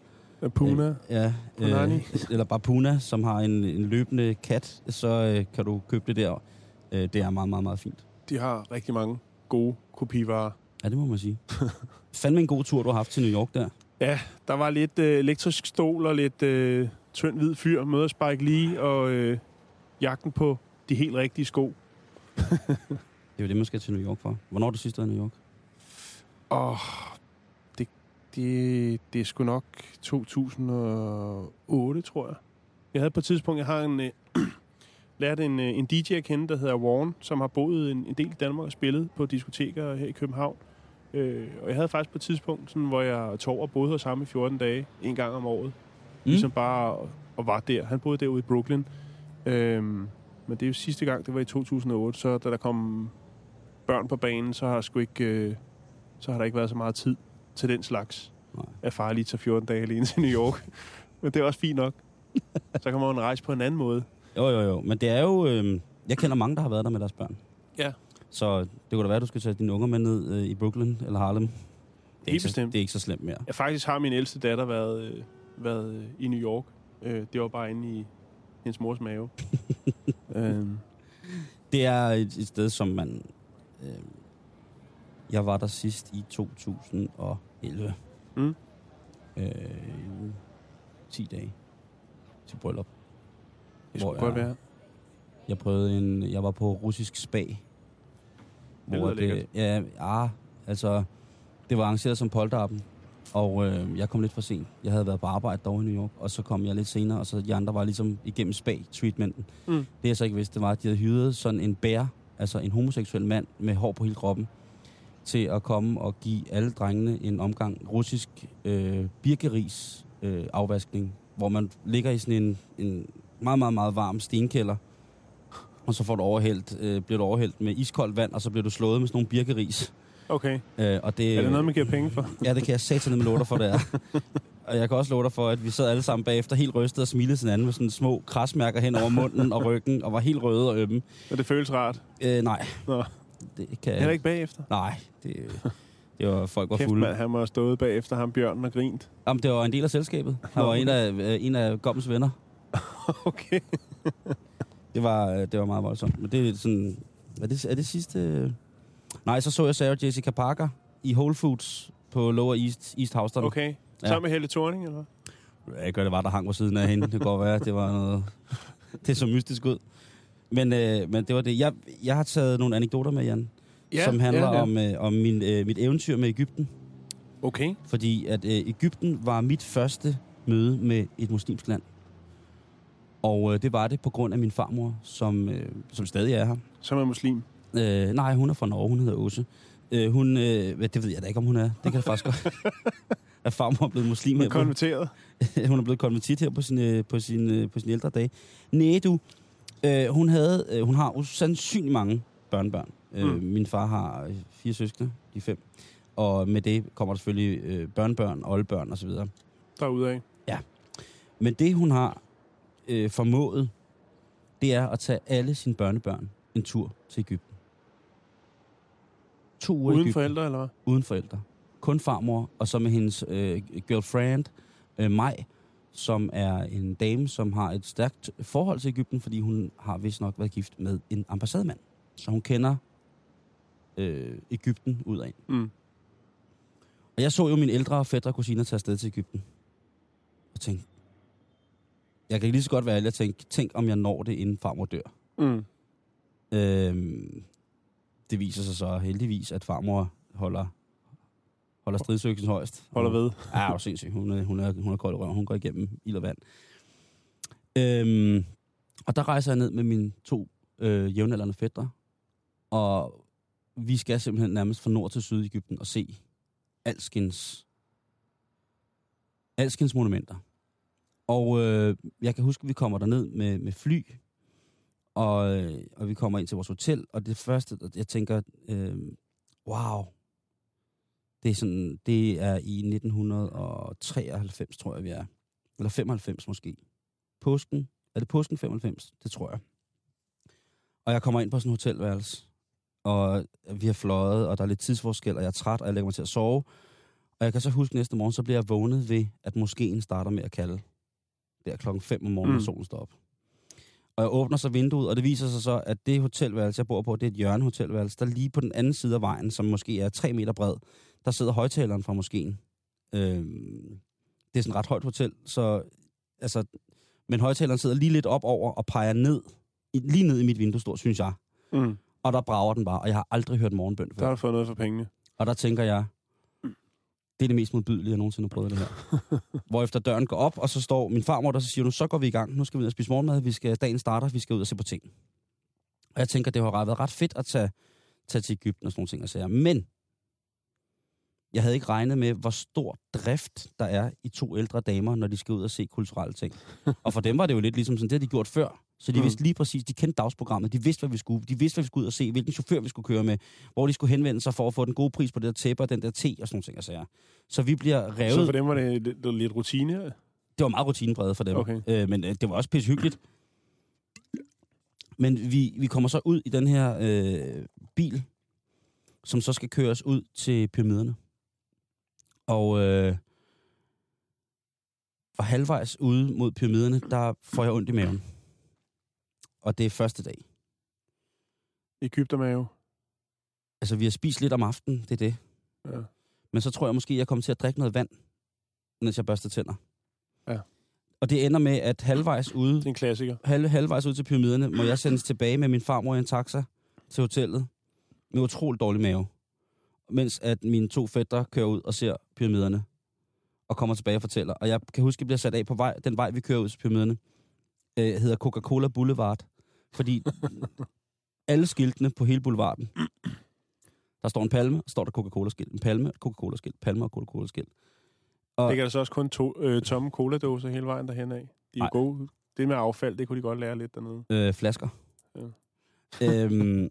Puna. Øh, ja, Punani. øh, eller bare Puna, som har en, en løbende kat, så øh, kan du købe det der. Øh, det er meget, meget, meget fint. De har rigtig mange gode kopivarer. Ja, det må man sige. [laughs] Fandme en god tur, du har haft til New York der. Ja, der var lidt øh, elektrisk stol og lidt øh, tynd hvid fyr, møder Spike Lee og øh, jagten på de helt rigtige sko. [laughs] Det er jo det, man skal til New York for. Hvornår er du sidst i New York? Og det, det, det er sgu nok 2008, tror jeg. Jeg havde på et tidspunkt, jeg har en, øh, [clears throat] lært en, øh, en DJ at kende, der hedder Warren, som har boet en, en del i Danmark og spillet på diskoteker her i København. Øh, og jeg havde faktisk på et tidspunkt, sådan, hvor jeg tog og boede hos ham i 14 dage, en gang om året. Mm. Ligesom bare og, og var der. Han boede derude i Brooklyn. Øhm, men det er jo sidste gang, det var i 2008, så da der kom børn på banen, så har, jeg sgu ikke, øh, så har der ikke været så meget tid til den slags. Nej. At far lige tager 14 dage alene til New York. [laughs] men det er også fint nok. så kan man rejse på en anden måde. Jo, jo, jo. Men det er jo... Øh, jeg kender mange, der har været der med deres børn. Ja. Så det kunne da være, at du skal tage dine unger med ned øh, i Brooklyn eller Harlem. Det er, ikke så, det er ikke så slemt mere. Jeg faktisk har min ældste datter været, øh, været øh, i New York. Øh, det var bare inde i hendes mors mave. [laughs] øhm, Det er et, et sted, som man... Øh, jeg var der sidst i 2011. Mm. Øh, 10 dage til bryllup. det skulle godt jeg- være. Jeg prøvede en... Jeg var på russisk spa. lyder lækkert. Ja, ah, altså... Det var arrangeret som polterappen. Og øh, jeg kom lidt for sent. Jeg havde været på arbejde dog i New York, og så kom jeg lidt senere, og så de andre var ligesom igennem spa-treatmenten. Mm. Det jeg så ikke vidste, det var, at de havde hyret sådan en bær, altså en homoseksuel mand med hår på hele kroppen, til at komme og give alle drengene en omgang russisk øh, birkeris øh, afvaskning, hvor man ligger i sådan en, en meget, meget, meget varm stenkælder, og så får du overhældt, øh, bliver du overhældt med iskoldt vand, og så bliver du slået med sådan nogle birkeris. Okay. Øh, og det, Er det noget, man giver penge for? [laughs] Ja, det kan jeg satane med dig for, det er. Og jeg kan også love dig for, at vi sad alle sammen bagefter helt rystet og smilede til hinanden med sådan små krasmærker hen over munden og ryggen, og var helt røde og ømme. Og det føles rart. Øh, nej. Nå. Det kan Heller ikke bagefter. Nej, det, det var folk var Kæft, fulde. mand, han må have stået bagefter ham, bjørnen, og grint. Jamen, det var en del af selskabet. Han var en af, øh, en af Gommens venner. [laughs] Okay. [laughs] Det var, øh, det var meget voldsomt. Men det er sådan... Er det, er det sidste... Nej, så så jeg Sarah Jessica Parker i Whole Foods på Lower East, East Houston. Okay. Ja. Sammen med Helle Thorning, eller hvad? Jeg gør det var, der hang på siden af hende. Det kan godt være, det var noget... [laughs] Det så mystisk ud. Men, øh, men det var det. Jeg, jeg har taget nogle anekdoter med, Jan, ja, som handler ja, ja. om, øh, om min, øh, mit eventyr med Ægypten. Okay. Fordi at øh, Ægypten var mit første møde med et muslimsk land. Og øh, det var det på grund af min farmor, som, øh, som stadig er her. Som er muslim. Øh, nej, hun er fra Norge, hun hedder Åse. Øh, hun, øh, hvad- det ved jeg da ikke, om hun er. Det kan jeg faktisk godt. [laughs] at farmor er blevet muslim Hun er konverteret. [laughs] hun er blevet konvertit her på sine, på sine, på sine ældre dage. Nej, du. Øh, hun, havde, øh, hun har usandsynligt mange børnebørn. Øh, Mm. min far har øh, fire søskende, de fem. Og med det kommer der selvfølgelig øh, børnebørn, oldebørn osv. Derudaf. Men det, hun har øh, formået, det er at tage alle sine børnebørn en tur til Ægypten. To uger Uden Egypten. forældre, eller hvad? uden forældre. Kun farmor, og så med hendes øh, girlfriend, øh, Maj, som er en dame, som har et stærkt forhold til Ægypten, fordi hun har vist nok været gift med en ambassademand. Så hun kender øh, Ægypten ud af. Mm. Og jeg så jo mine ældre fædre og kusiner tage afsted til Ægypten. Og tænkte, jeg kan lige så godt være ærlig og tænke, tænk om jeg når det, inden farmor dør. Mm. Øhm, det viser sig så heldigvis, at farmor holder, holder stridsøksen højst. Holder ved. Ja, er sindssygt. Hun er, hun er, hun er kold i røven. Hun går igennem ild og vand. Øhm, Og der rejser jeg ned med mine to øh, jævnaldrende fætter, og vi skal simpelthen nærmest fra nord til syd i Ægypten og se alskens, alskens monumenter. Og øh, jeg kan huske, at vi kommer derned med, med fly, og, øh, og vi kommer ind til vores hotel, og det første, jeg tænker, øh, wow, det er, sådan, det er i 1993, tror jeg, vi er. Eller 95 måske. Påsken. Er det påsken 95? Det tror jeg. Og jeg kommer ind på sådan en hotelværelse, og vi har fløjet, og der er lidt tidsforskel, og jeg er træt, og jeg lægger mig til at sove. Og jeg kan så huske næste morgen, så bliver jeg vågnet ved, at moskeen starter med at kalde. Der klokken 5 om morgenen, mm. Solen står op. Og jeg åbner så vinduet, og det viser sig så, at det hotelværelse, jeg bor på, det er et hjørnehotelværelse, der lige på den anden side af vejen, som måske er 3 meter bred, der sidder højtaleren fra moskeen. Øhm, det er sådan et ret højt hotel, så altså, men højtaleren sidder lige lidt op over og peger ned, lige ned i mit vinduestol, synes jeg. Mm. Og der brager den bare, og jeg har aldrig hørt morgenbøn Der før. har du fået noget for pengene. Og der tænker jeg, det er det mest modbydelige, jeg nogensinde har prøvet det her. [laughs] Hvor efter døren går op, og så står min farmor der, så siger nu, så går vi i gang. Nu skal vi ud og spise morgenmad, vi skal, dagen starter, vi skal ud og se på ting. Og jeg tænker, det har ret- været ret fedt at tage, tage til Ægypten og sådan nogle ting og sager. Men jeg havde ikke regnet med, hvor stor drift der er i to ældre damer, når de skal ud og se kulturelle ting. Og for dem var det jo lidt ligesom sådan, det har de gjort før. Så de Mm. vidste lige præcis, de kendte dagsprogrammet, de vidste, hvad vi skulle. De vidste, hvad vi skulle ud og se, hvilken chauffør vi skulle køre med, hvor de skulle henvende sig for at få den gode pris på det der tæppe og den der te og sådan nogle ting og sager. Så vi bliver revet. Så for dem var det lidt, lidt rutine. Det var meget rutinebredet for dem. Okay. Øh, men øh, det var også pisse hyggeligt. Men vi, vi kommer så ud i den her øh, bil, som så skal køres ud til pyramiderne. Og, øh, og halvvejs ude mod pyramiderne, der får jeg ondt i maven. Og det er første dag. Ægyptermave. Altså, vi har spist lidt om aftenen, det er det. Ja. Men så tror jeg måske, jeg kommer til at drikke noget vand, mens jeg børster tænder. Ja. Og det ender med, at halvvejs ude Det er en klassiker. halv, halvvejs ud til pyramiderne, må jeg sendes tilbage med min farmor i en taxa til hotellet med utrolig dårlig mave. Mens at mine to fætter kører ud og ser pyramiderne og kommer tilbage og fortæller. Og jeg kan huske, at jeg bliver sat af på vej, den vej, vi kører ud til pyramiderne, øh, hedder Coca-Cola Boulevard. Fordi alle skiltene på hele boulevarden, der står en palme, står der Coca-Cola-skilt. En palme, Coca-Cola-skilt, palme og Coca-Cola-skilt. Og- Ligger der så også kun to, øh, tomme cola-dåser hele vejen derhen af? De er jo gode. Det med affald, det kunne de godt lære lidt dernede. øh, flasker. Ja. øhm,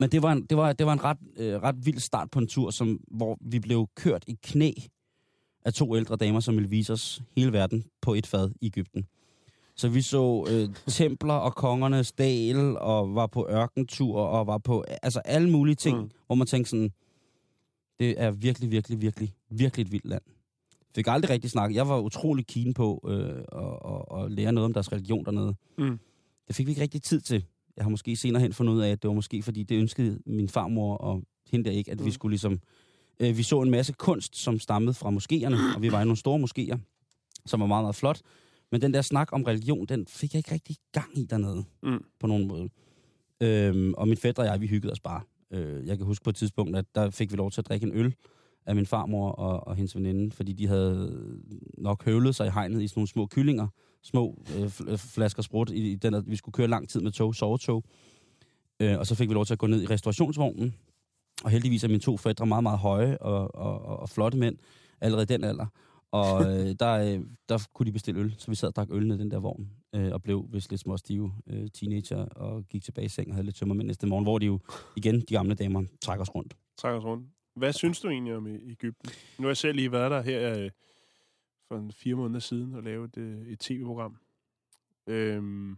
men det var en, det var, det var en ret, øh, ret vild start på en tur, som, hvor vi blev kørt i knæ af to ældre damer, som ville vise os hele verden på et fad i Ægypten. Så vi så øh, templer og kongernes dal, og var på ørkentur, og var på altså alle mulige ting, Mm. hvor man tænkte sådan, det er virkelig, virkelig, virkelig, virkelig et vildt land. Fik aldrig rigtig snakket. Jeg var utrolig keen på øh, at, at, at lære noget om deres religion dernede. Mm. Det fik vi ikke rigtig tid til. Jeg har måske senere hen fundet ud af, at det var måske, fordi det ønskede min farmor og hende der ikke, at mm. vi skulle ligesom... Øh, vi så en masse kunst, som stammede fra moskéerne, og vi var i nogle store moskéer, som var meget, meget flot. Men den der snak om religion, den fik jeg ikke rigtig gang i dernede, Mm. på nogen måde. Øhm, og min fætter og jeg, vi hyggede os bare. Øh, jeg kan huske på et tidspunkt, at der fik vi lov til at drikke en øl af min farmor og, og hendes veninde, fordi de havde nok høvlet sig i hegnet i sådan nogle små kyllinger, små øh, fl- flasker sprut, i, i den, at vi skulle køre lang tid med tog, sovetog. Øh, og så fik vi lov til at gå ned i restaurationsvognen, og heldigvis er mine to fædre meget, meget høje og, og, og, og flotte mænd, allerede i den alder. Og [laughs] øh, der, øh, der kunne de bestille øl, så vi sad og drak øl i den der vogn, øh, og blev vist lidt småstive øh, teenager, og gik tilbage i seng og havde lidt tømmermænd næste morgen, hvor de jo igen, de gamle damer, trækker os rundt. Træk os rundt. Hvad synes du egentlig om E- Ægypten? Nu har jeg selv lige været der her øh, for en fire måneder siden og lavet et, øh, et tv-program. Øhm,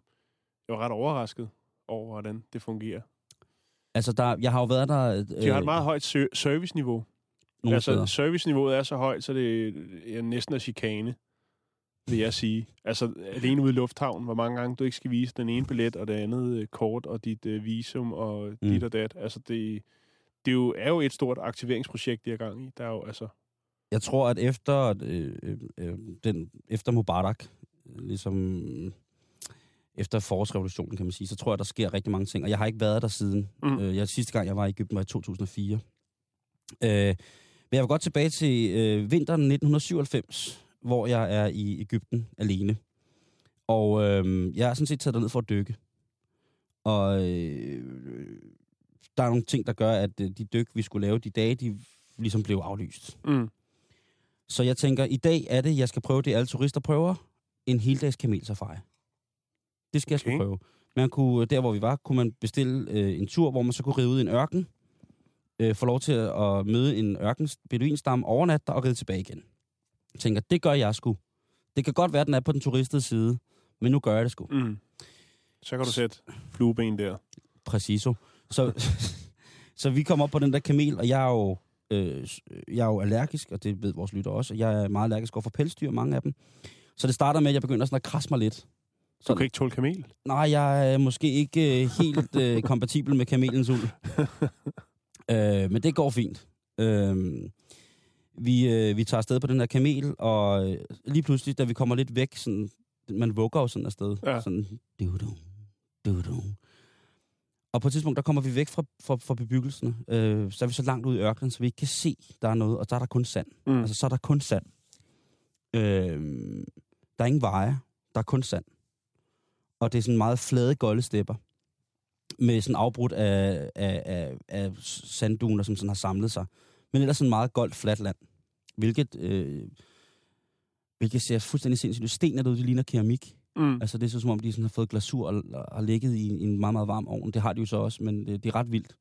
jeg var ret overrasket over, hvordan det fungerer. Altså, der, jeg har jo været der... Øh, De har et meget højt serviceniveau. Nogle altså, steder. serviceniveauet er så højt, så det er næsten er chikane, vil jeg sige. Altså, alene ude i lufthavnen, hvor mange gange du ikke skal vise den ene billet, og det andet øh, kort, og dit øh, visum, og mm. dit og dat. Altså, det, det er jo, er jo et stort aktiveringsprojekt, de har gang i. Der er jo, altså... Jeg tror, at efter, øh, øh, øh, den, efter Mubarak, øh, ligesom efter forårsrevolutionen, kan man sige, så tror jeg, der sker rigtig mange ting. Og jeg har ikke været der siden. Mm. Øh, jeg, sidste gang, jeg var i Ægypten, var i 2004. Øh, men jeg vil godt tilbage til øh, vinteren 1997, hvor jeg er i Ægypten alene. Og øh, jeg er sådan set taget ned for at dykke. Og øh, der er nogle ting, der gør, at øh, de dyk, vi skulle lave de dage, de ligesom blev aflyst. Mm. Så jeg tænker, i dag er det, jeg skal prøve det, alle turister prøver, en heldags kamelsafari. Det skal jeg Okay. okay. prøve. Man kunne, der hvor vi var, kunne man bestille øh, en tur, hvor man så kunne ride ud i en ørken, øh, få lov til at, møde en ørkens beduinstam, overnatte der og ride tilbage igen. Jeg tænker, det gør jeg sgu. Det kan godt være, at den er på den turistede side, men nu gør jeg det sgu. Mm. Så kan du sætte flueben der. Præciso. Så, [laughs] så vi kommer op på den der kamel, og jeg er jo, øh, jeg er jo allergisk, og det ved vores lytter også. Jeg er meget allergisk over for pelsdyr, mange af dem. Så det starter med, at jeg begynder sådan at krasse mig lidt. Du kan ikke tåle kamel. Nej, jeg er måske ikke øh, helt øh, kompatibel med kamelens uld. [laughs] øh, men det går fint. Øh, vi, øh, vi tager afsted på den her kamel, og øh, lige pludselig, da vi kommer lidt væk, sådan, man vugger jo sådan afsted. Ja. Sådan, du, du, du, du. Og på et tidspunkt, der kommer vi væk fra, fra, fra bebyggelsen. Øh, så er vi så langt ude i ørkenen, så vi ikke kan se, der er noget, og der er der kun sand. Mm. Altså, så er der kun sand. Øh, der er ingen veje, der er kun sand. Og det er sådan meget flade goldestepper med sådan afbrudt af, af, af, af sandduner, som sådan har samlet sig. Men ellers sådan meget goldt fladt land. Hvilket, øh, hvilket ser fuldstændig sindssygt ud. Stenene derude, de ligner keramik. Mm. Altså det er så som om, de sådan har fået glasur og, og har ligget i, en meget, meget varm ovn. Det har de jo så også, men det, det er ret vildt.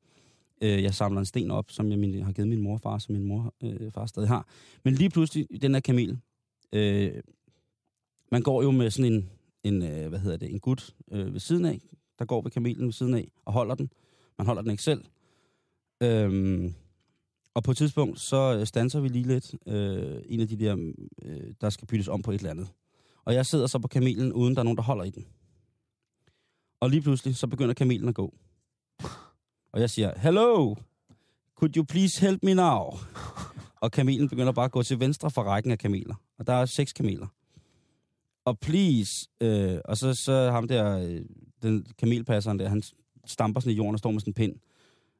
Øh, jeg samler en sten op, som jeg min, har givet min mor og far, som min mor øh, far stadig har. Men lige pludselig, den her kamel, øh, man går jo med sådan en, en øh, hvad hedder det, en gut øh, ved siden af, der går ved kamelen ved siden af og holder den. Man holder den ikke selv. Øhm, og på et tidspunkt, så øh, stanser vi lige lidt. Øh, en af de der, øh, der skal byttes om på et eller andet. Og jeg sidder så på kamelen, uden der er nogen, der holder i den. Og lige pludselig, så begynder kamelen at gå. Og jeg siger, Hello! Could you please help me now? Og kamelen begynder bare at gå til venstre for rækken af kameler. Og der er seks kameler. Og please, øh, og så, så ham der, øh, den kamelpasseren der, han stamper sådan i jorden og står med sådan en pind.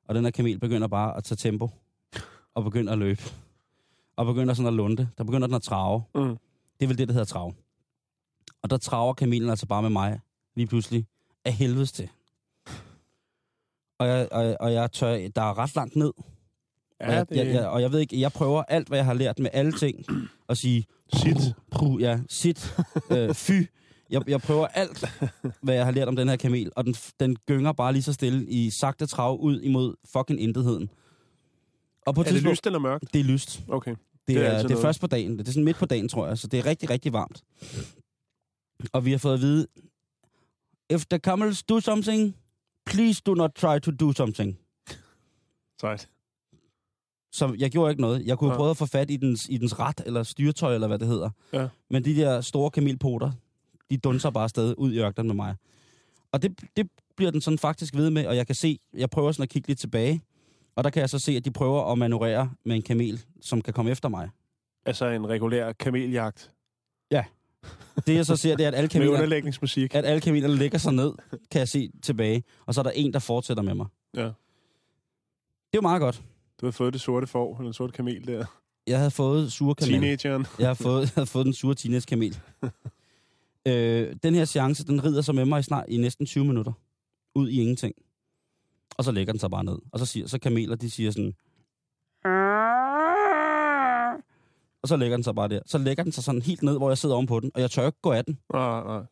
Og den her kamel begynder bare at tage tempo. Og begynder at løbe. Og begynder sådan at lunde. Der begynder den at trave. Mm. Det er vel det, der hedder trav. Og der traver kamelen altså bare med mig lige pludselig af helvedes til. Og jeg, og, og jeg tør, der er ret langt ned. Og, Ja, jeg, det... jeg, jeg, og jeg ved ikke, jeg prøver alt, hvad jeg har lært med alle ting, at sige, Sit. Pru, ja, sit, øh, fy. Jeg, jeg prøver alt, hvad jeg har lært om den her kamel, og den, den gynger bare lige så stille i sagte trav ud imod fucking intetheden. Og på Er det lyst eller mørkt? Det er lyst. Okay. Det, Det er det er, det er først på dagen. Det er sådan midt på dagen, tror jeg. Så det er rigtig, rigtig varmt. Og vi har fået at vide, if the camels do something, please do not try to do something. Sejt. Så jeg gjorde ikke noget. Jeg kunne Ja. ja. prøve at få fat i dens, i dens ret, eller styretøj, eller hvad det hedder. Ja. Men de der store kamelpoter, de dunser bare afsted ud i ørkenen med mig. Og det, det bliver den sådan faktisk ved med, og jeg kan se, jeg prøver sådan at kigge lidt tilbage, og der kan jeg så se, at de prøver at manøvrere med en kamel, som kan komme efter mig. Altså en regulær kameljagt. Det jeg så ser, det er, at alle [laughs] Med kameler, underlægningsmusik. at alle kameler lægger sig ned, kan jeg se tilbage. Og så er der en, der fortsætter med mig. Ja. Det er jo meget godt. Du har fået det sorte får, eller sorte kamel der. Jeg havde fået sure kamel. Teenageren. Jeg har fået, jeg havde fået den sure teenage-kamel. [laughs] øh, den her seance, den rider så med mig i, snart, i næsten 20 minutter. Ud i ingenting. Og så lægger den sig bare ned. Og så, siger, så kameler, de siger sådan... Og så lægger den sig bare der. Så lægger den sig sådan helt ned, hvor jeg sidder ovenpå den. Og jeg tør ikke gå af den. Nej, nej.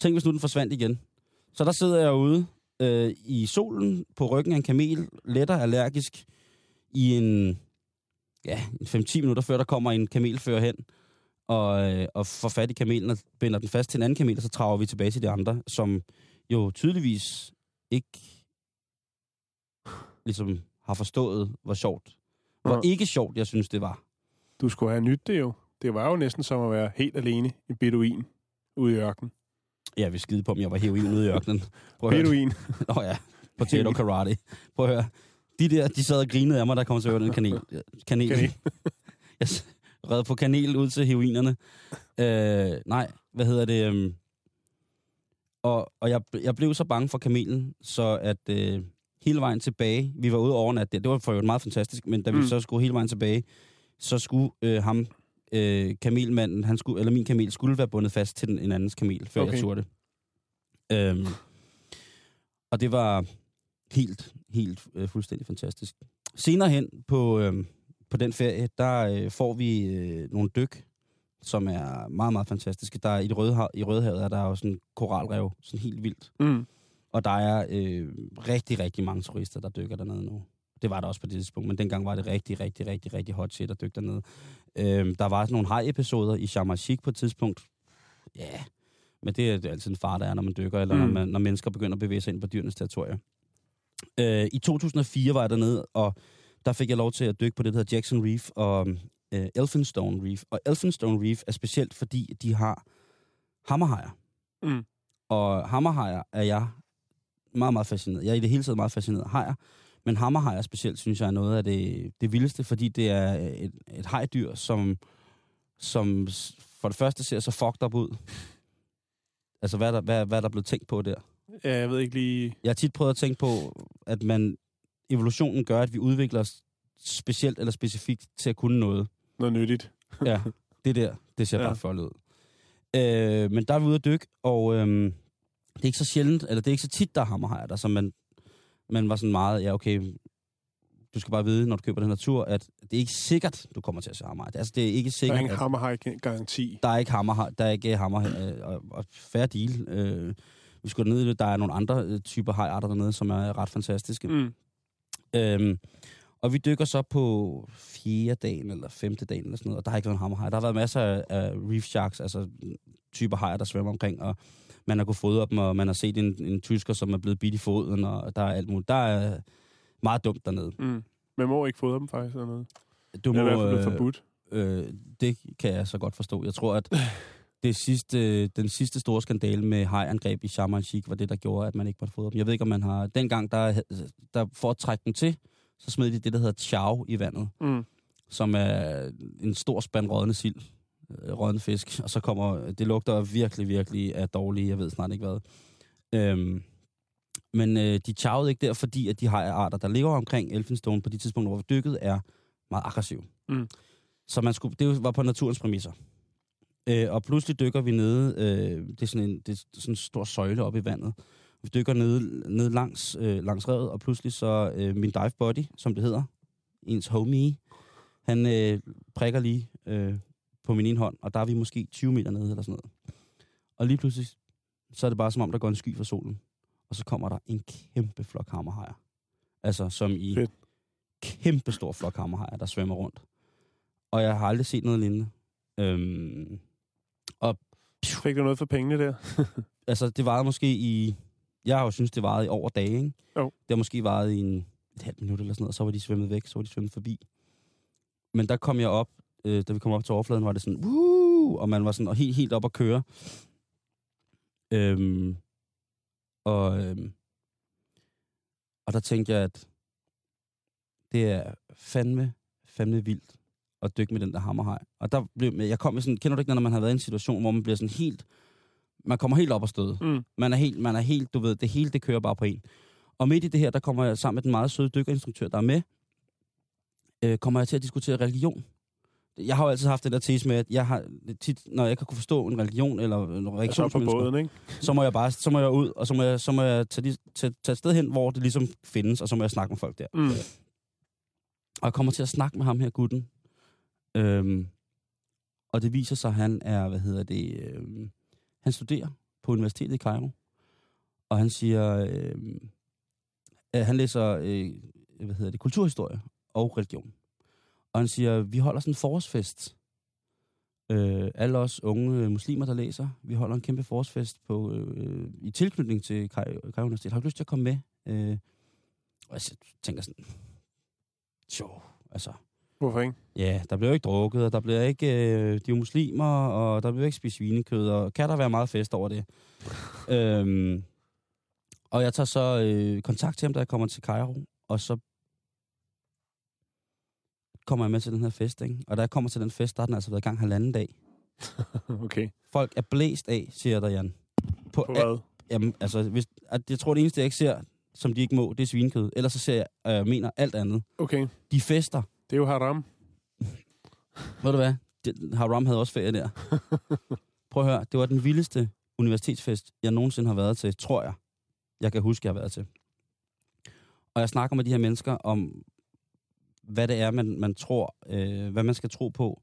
Tænk, hvis nu den forsvandt igen. Så der sidder jeg ude øh, i solen på ryggen af en kamel, letter allergisk, i en, ja, en 5-10 minutter, før der kommer en kamelfører hen, og, øh, og får fat i kamelen og binder den fast til en anden kamel, og så traver vi tilbage til de andre, som jo tydeligvis ikke ligesom har forstået, hvor sjovt. Hvor Ja. ikke sjovt, jeg synes, det var. Du skulle have nyt det jo. Det var jo næsten som at være helt alene i beduin ude i ørkenen. Jeg vil skide på, om jeg var heroin ude i ørkenen. Beduin. Nå ja, potato karate. Prøv at høre. De der, de sad og grinede af mig, der kom til høre den kanel. Kanel. Kanel. [laughs] jeg s- red på kanel ud til heroinerne. Øh, nej, hvad hedder det? øhm, og og jeg, jeg blev så bange for kamelen, så at øh, hele vejen tilbage, vi var ude over nat, det, var for øvrigt meget fantastisk, men da vi Mm. så skulle hele vejen tilbage, så skulle øh, ham, øh, kamelmanden, han skulle, eller min kamel, skulle være bundet fast til den, en andens kamel, før. Okay. jeg turde det. Øhm, og det var helt, helt øh, fuldstændig fantastisk. Senere hen på, øh, på den ferie, der øh, får vi øh, nogle dyk, som er meget, meget fantastiske. Der er, i, det Røde, I Rødehavet er der jo sådan en koralrev, sådan helt vildt. Mm. Og der er øh, rigtig, rigtig mange turister, der dykker dernede nu. Det var der også på det tidspunkt, men dengang var det rigtig, rigtig, rigtig, rigtig hot shit at dykke dernede. Øh, der var sådan nogle haj-episoder i Sharm el-Sheikh på et tidspunkt. Ja, yeah. men det er, det er altid en far, der er, når man dykker, eller mm. når, man, når mennesker begynder at bevæge sig ind på dyrenes territorier. Øh, I 2004 var jeg dernede, og der fik jeg lov til at dykke på det, der hedder Jackson Reef og øh, Elphinstone Reef. Og Elphinstone Reef er specielt, fordi de har hammerhajer. Mm. Og hammerhajer er jeg meget, meget fascineret. Jeg er i det hele taget meget fascineret af hajer. Men hammerhajer specielt, synes jeg, er noget af det, det vildeste, fordi det er et, et hajdyr, som, som for det første ser så fucked up ud. Altså, hvad er der, hvad, hvad er der blevet tænkt på der? Ja, jeg ved ikke lige... Jeg har tit prøvet at tænke på, at man evolutionen gør, at vi udvikler os specielt eller specifikt til at kunne noget. Noget nyttigt. [laughs] Ja, det der, det ser Ja. bare foldet ud. Øh, men der er vi ude at dykke, og øhm, det er ikke så sjældent, eller det er ikke så tit, der er hammerhajer der, så man, man var sådan meget, ja okay, du skal bare vide, når du køber den her tur, at det er ikke sikkert, du kommer til at se hammerhajer. Altså, det er ikke Der er sikkert, ingen hammerhaj-garanti. der er ikke hammerhaj, der er ikke hammer, øh, og, og fair deal. Øh, vi skulle ned, der er nogle andre øh, typer hajarter dernede, som er ret fantastiske. Mm. Øhm, og vi dykker så på fjerde dagen eller femte dagen eller sådan noget, og der har ikke været en hammerhaj. Der har været masser af, reef sharks, altså typer hajer, der svømmer omkring, og man har kunnet fodre dem, og man har set en, en tysker, som er blevet bidt i foden, og der er alt muligt. Der er meget dumt dernede. Mm. Man må ikke fodre dem faktisk eller noget. Du Det er i hvert må, fald blevet øh, forbudt. øh, det kan jeg så godt forstå. Jeg tror, at [laughs] det sidste, den sidste store skandale med hajangreb i Sharm el-Sheikh var det, der gjorde, at man ikke måtte fodre dem. Jeg ved ikke, om man har... Dengang, der, der for at trække dem til, så smed de det, der hedder chow i vandet. Mm. som er en stor spand rådne sild, øh, rådne fisk, og så kommer, det lugter virkelig, virkelig af dårlige, jeg ved snart ikke hvad. Øhm, men øh, de charvede ikke der, fordi at de hajarter, der ligger omkring Elphinstone på de tidspunkter, hvor vi dykkede, er meget aggressive. Mm. Så man skulle, det var på naturens præmisser. Øh, og pludselig dykker vi nede, øh, det, er sådan en, det er sådan en stor søjle op i vandet. Vi dykker nede, nede langs, øh, langs revet, og pludselig så øh, min dive body, som det hedder, ens homie, han øh, prikker lige øh, på min ene hånd, og der er vi måske 20 meter nede eller sådan noget. Og lige pludselig, så er det bare som om, der går en sky fra solen. Og så kommer der en kæmpe flok hammerhajer. Altså som i Fedt. kæmpe stor flok hammerhajer, der svømmer rundt. Og jeg har aldrig set noget lignende. Øhm, Fik du noget for pengene der? [laughs] altså, det varede måske i... Jeg har jo synes det varede i over dage, ikke? Jo. Det har måske varet i en, et halvt minut eller sådan noget, og så var de svømmet væk, så var de svømmet forbi. Men der kom jeg op, øh, da vi kom op til overfladen, var det sådan, Woo! og man var sådan og helt, helt op at køre. Øhm, og, øhm, og der tænkte jeg, at det er fandme, fandme vildt at dykke med den der hammerhaj. Og der blev, jeg kom med sådan, kender du ikke, når man har været i en situation, hvor man bliver sådan helt, man kommer helt op og støde. Mm. Man er helt, man er helt, du ved, det hele, det kører bare på en. Og midt i det her, der kommer jeg sammen med den meget søde dykkerinstruktør, der er med, øh, kommer jeg til at diskutere religion. Jeg har jo altid haft den der tese med, at jeg har tit, når jeg ikke kunne forstå en religion eller en Altså ikke? så må jeg bare, så må jeg ud, og så må jeg, så må jeg tage, tage, tage et sted hen, hvor det ligesom findes, og så må jeg snakke med folk der. Mm. Og jeg kommer til at snakke med ham her, gutten. Øhm, og det viser sig, at han er, hvad hedder det, øhm, han studerer på Universitetet i Cairo. Og han siger, øhm, at han læser, øh, hvad hedder det, kulturhistorie og religion. Og han siger, vi holder sådan en forårsfest. Øh, alle os unge muslimer, der læser, vi holder en kæmpe forårsfest på, øh, i tilknytning til Cairo Cairo Universitet. Har du lyst til at komme med? Øh, og jeg tænker sådan, jo, altså, Hvorfor ikke? Ja, der bliver ikke drukket, og der bliver ikke, øh, de er muslimer, og der bliver ikke spist svinekød, og kan der være meget fest over det? [laughs] øhm, og jeg tager så øh, kontakt til ham, da jeg kommer til Cairo, og så kommer jeg med til den her fest, ikke? Og da jeg kommer til den fest, der har den altså været i gang halvanden dag. [laughs] okay. Folk er blæst af, siger der, Jan. På al- hvad? Jamen, altså, hvis, at jeg tror, det eneste, jeg ikke ser, som de ikke må, det er svinekød. Ellers så ser jeg, øh, mener alt andet. Okay. De fester. Det er jo haram. Ved du hvad? det, Haram havde også ferie der. [laughs] Prøv at høre, det var den vildeste universitetsfest, jeg nogensinde har været til, tror jeg. Jeg kan huske, jeg har været til. Og jeg snakker med de her mennesker om, hvad det er, man, man tror, øh, hvad man skal tro på.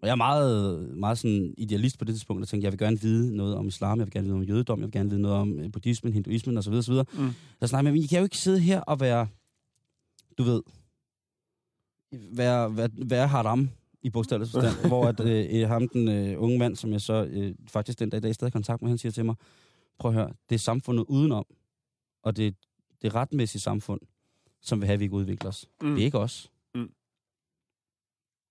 Og jeg er meget, meget sådan idealist på det tidspunkt, og tænkte, jeg vil gerne vide noget om islam, jeg vil gerne vide noget om jødedom, jeg vil gerne vide noget om øh, buddhismen, hinduismen osv. osv. Mm. Jeg snakker med, men I kan jo ikke sidde her og være, du ved, være, være, være haram i bogstavelig forstand, [laughs] hvor at, øh, ham, den øh, unge mand, som jeg så øh, faktisk den dag i dag stadig i kontakt med, han siger til mig, prøv at høre, det er samfundet udenom, og det, det retmæssige samfund, som vil have, at vi ikke udvikler os. Mm. Det er ikke os. Mm.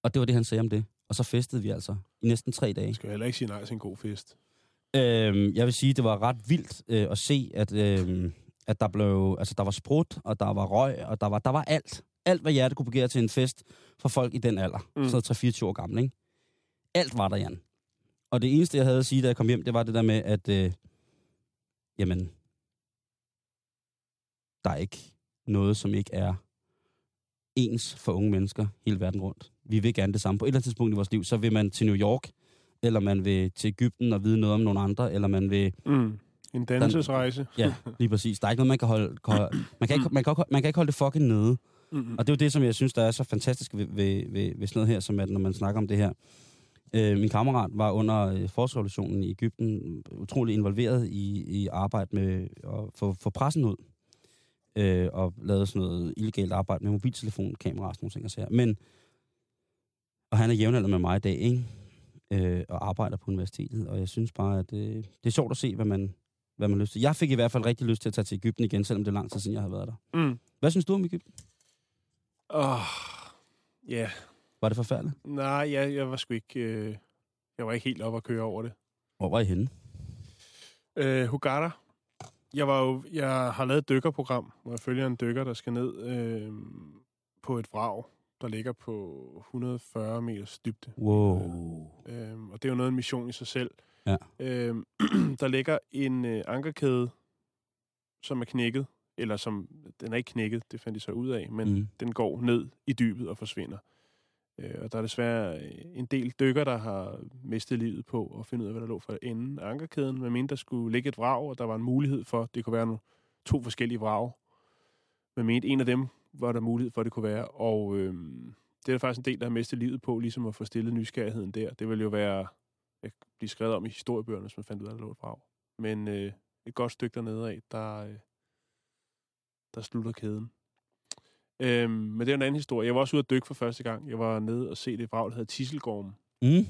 Og det var det, han sagde om det. Og så festede vi altså i næsten tre dage. Jeg skal heller ikke sige nej til en god fest. Øhm, jeg vil sige, det var ret vildt øh, at se, at, øh, at der blev, altså der var sprut, og der var røg, og der var, der var alt. Alt, hvad hjertet kunne begære til en fest for folk i den alder. Mm. Så 3-24 år gammel, ikke? Alt var der, Jan. Og det eneste, jeg havde at sige, da jeg kom hjem, det var det der med, at, øh, jamen, der er ikke noget, som ikke er ens for unge mennesker hele verden rundt. Vi vil gerne det samme. På et eller andet tidspunkt i vores liv, så vil man til New York, eller man vil til Ægypten og vide noget om nogle andre, eller man vil... Mm. En dannelsesrejse. Ja, lige præcis. Der er ikke noget, man kan holde... kan holde- Man kan, ikke, man, kan, man kan ikke holde det fucking nede. Mm. Og det er jo det, som jeg synes, der er så fantastisk ved, ved, ved, ved sådan noget her, som at når man snakker om det her. Øh, min kammerat var under øh, forårsrevolutionen i Ægypten utrolig involveret i, i arbejde med at få, få pressen ud. Øh, og lavede sådan noget illegalt arbejde med mobiltelefon, kamera og sådan nogle ting. og sager. Men, og han er jævnalder med mig i dag, ikke? Øh, og arbejder på universitetet. Og jeg synes bare, at øh, det er sjovt at se, hvad man, hvad man lyst til. Jeg fik i hvert fald rigtig lyst til at tage til Ægypten igen, selvom det er lang tid siden, jeg har været der. Mm. Hvad synes du om Ægypten? Åh, ja. Var det forfærdeligt? Nej, jeg, jeg var sgu ikke... Øh, jeg var ikke helt op at køre over det. Hvor var I henne? Øh, Hugata. Jeg, var jo, jeg har lavet et dykkerprogram, hvor jeg følger en dykker, der skal ned øh, på et vrag, der ligger på 140 meters dybde. Wow. Øh, og det er jo noget en mission i sig selv. Ja. Øh, [clears throat] der ligger en øh, ankerkæde, som er knækket. Eller som, den er ikke knækket, det fandt de så ud af, men Mm. den går ned i dybet og forsvinder. Øh, og der er desværre øh, en del dykker, der har mistet livet på at finde ud af, hvad der lå for enden af ankerkæden. Men mente, der skulle ligge et vrag, og der var en mulighed for, det kunne være nogle, to forskellige vrag. Men mente, en af dem var der mulighed for, at det kunne være. Og øh, det er der faktisk en del, der har mistet livet på, ligesom at få stillet nysgerrigheden der. Det ville jo være at blive skrevet om i historiebøgerne, hvis man fandt ud af, at der lå et vrag. Men øh, et godt stykke dernede af, der, øh, der slutter kæden. Øhm, men det er en anden historie. Jeg var også ude at dykke for første gang. Jeg var nede og se det vrag, der hedder Tisselgorm, Mm.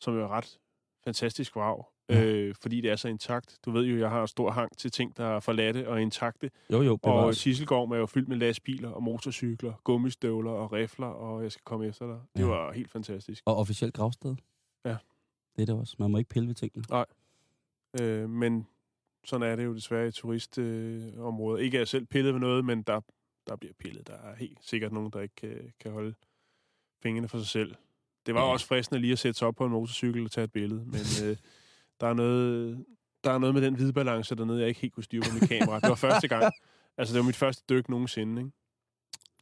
som jo er ret fantastisk vrag, Ja. øh, fordi det er så intakt. Du ved jo, jeg har en stor hang til ting, der er forladte og intakte. Jo, jo, Og. Tisselgorm er jo fyldt med lastbiler og motorcykler, gummistøvler og rifler, og jeg skal komme efter dig. Det Ja. var helt fantastisk. Og officielt gravsted. Ja. Det er det også. Man må ikke pille ved tingene. Øh, men sådan er det jo desværre i turistområdet. Øh, ikke at jeg selv pillet ved noget, men der, der bliver pillet. Der er helt sikkert nogen, der ikke kan, kan holde fingrene for sig selv. Det var ja. også fristende lige at sætte sig op på en motorcykel og tage et billede, men øh, der, er noget, der er noget med den hvide balance dernede, jeg ikke helt kunne styre på mit kamera. Det var første gang. Altså, det var mit første dyk nogensinde, ikke?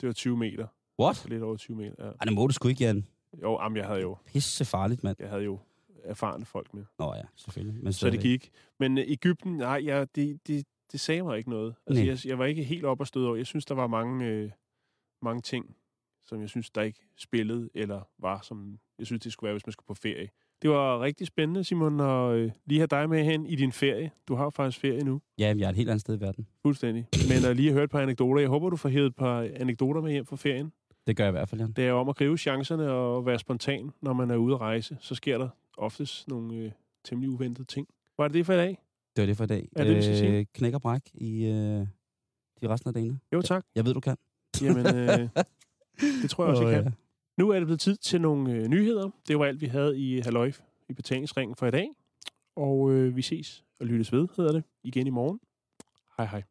Det var 20 meter. What? Lidt over 20 meter, ja. Ej, det må du sgu ikke, Jan. Jo, jamen, jeg havde jo, Pisse farligt, mand. jeg havde jo erfarne folk med. Nå ja, selvfølgelig. Men Så det gik. Men øh, Ægypten, nej, ja, det, det, det sagde mig ikke noget. Altså, Nej. jeg, jeg var ikke helt op og støde over. Jeg synes, der var mange, øh, mange ting, som jeg synes, der ikke spillede, eller var, som jeg synes, det skulle være, hvis man skulle på ferie. Det var rigtig spændende, Simon, at øh, lige have dig med hen i din ferie. Du har jo faktisk ferie nu. Ja, jeg er et helt andet sted i verden. Fuldstændig. Men at lige høre et par anekdoter. Jeg håber, du får hævet et par anekdoter med hjem fra ferien. Det gør jeg i hvert fald, Jan. Det er om at gribe chancerne og være spontan, når man er ude at rejse. Så sker der oftest nogle øh, temmelig uventede ting. Var det det for i dag? Det var det for i dag. Er det, vi skal sige? knæk og bræk i øh, de resten af dagene. Jo, tak. Jeg ved, du kan. Jamen, øh, [laughs] det tror jeg også, jeg Åh, kan. Nu er det blevet tid til nogle øh, nyheder. Det var alt, vi havde i Halløj i betalingsringen for i dag. Og øh, vi ses og lyttes ved, hedder det, igen i morgen. Hej hej.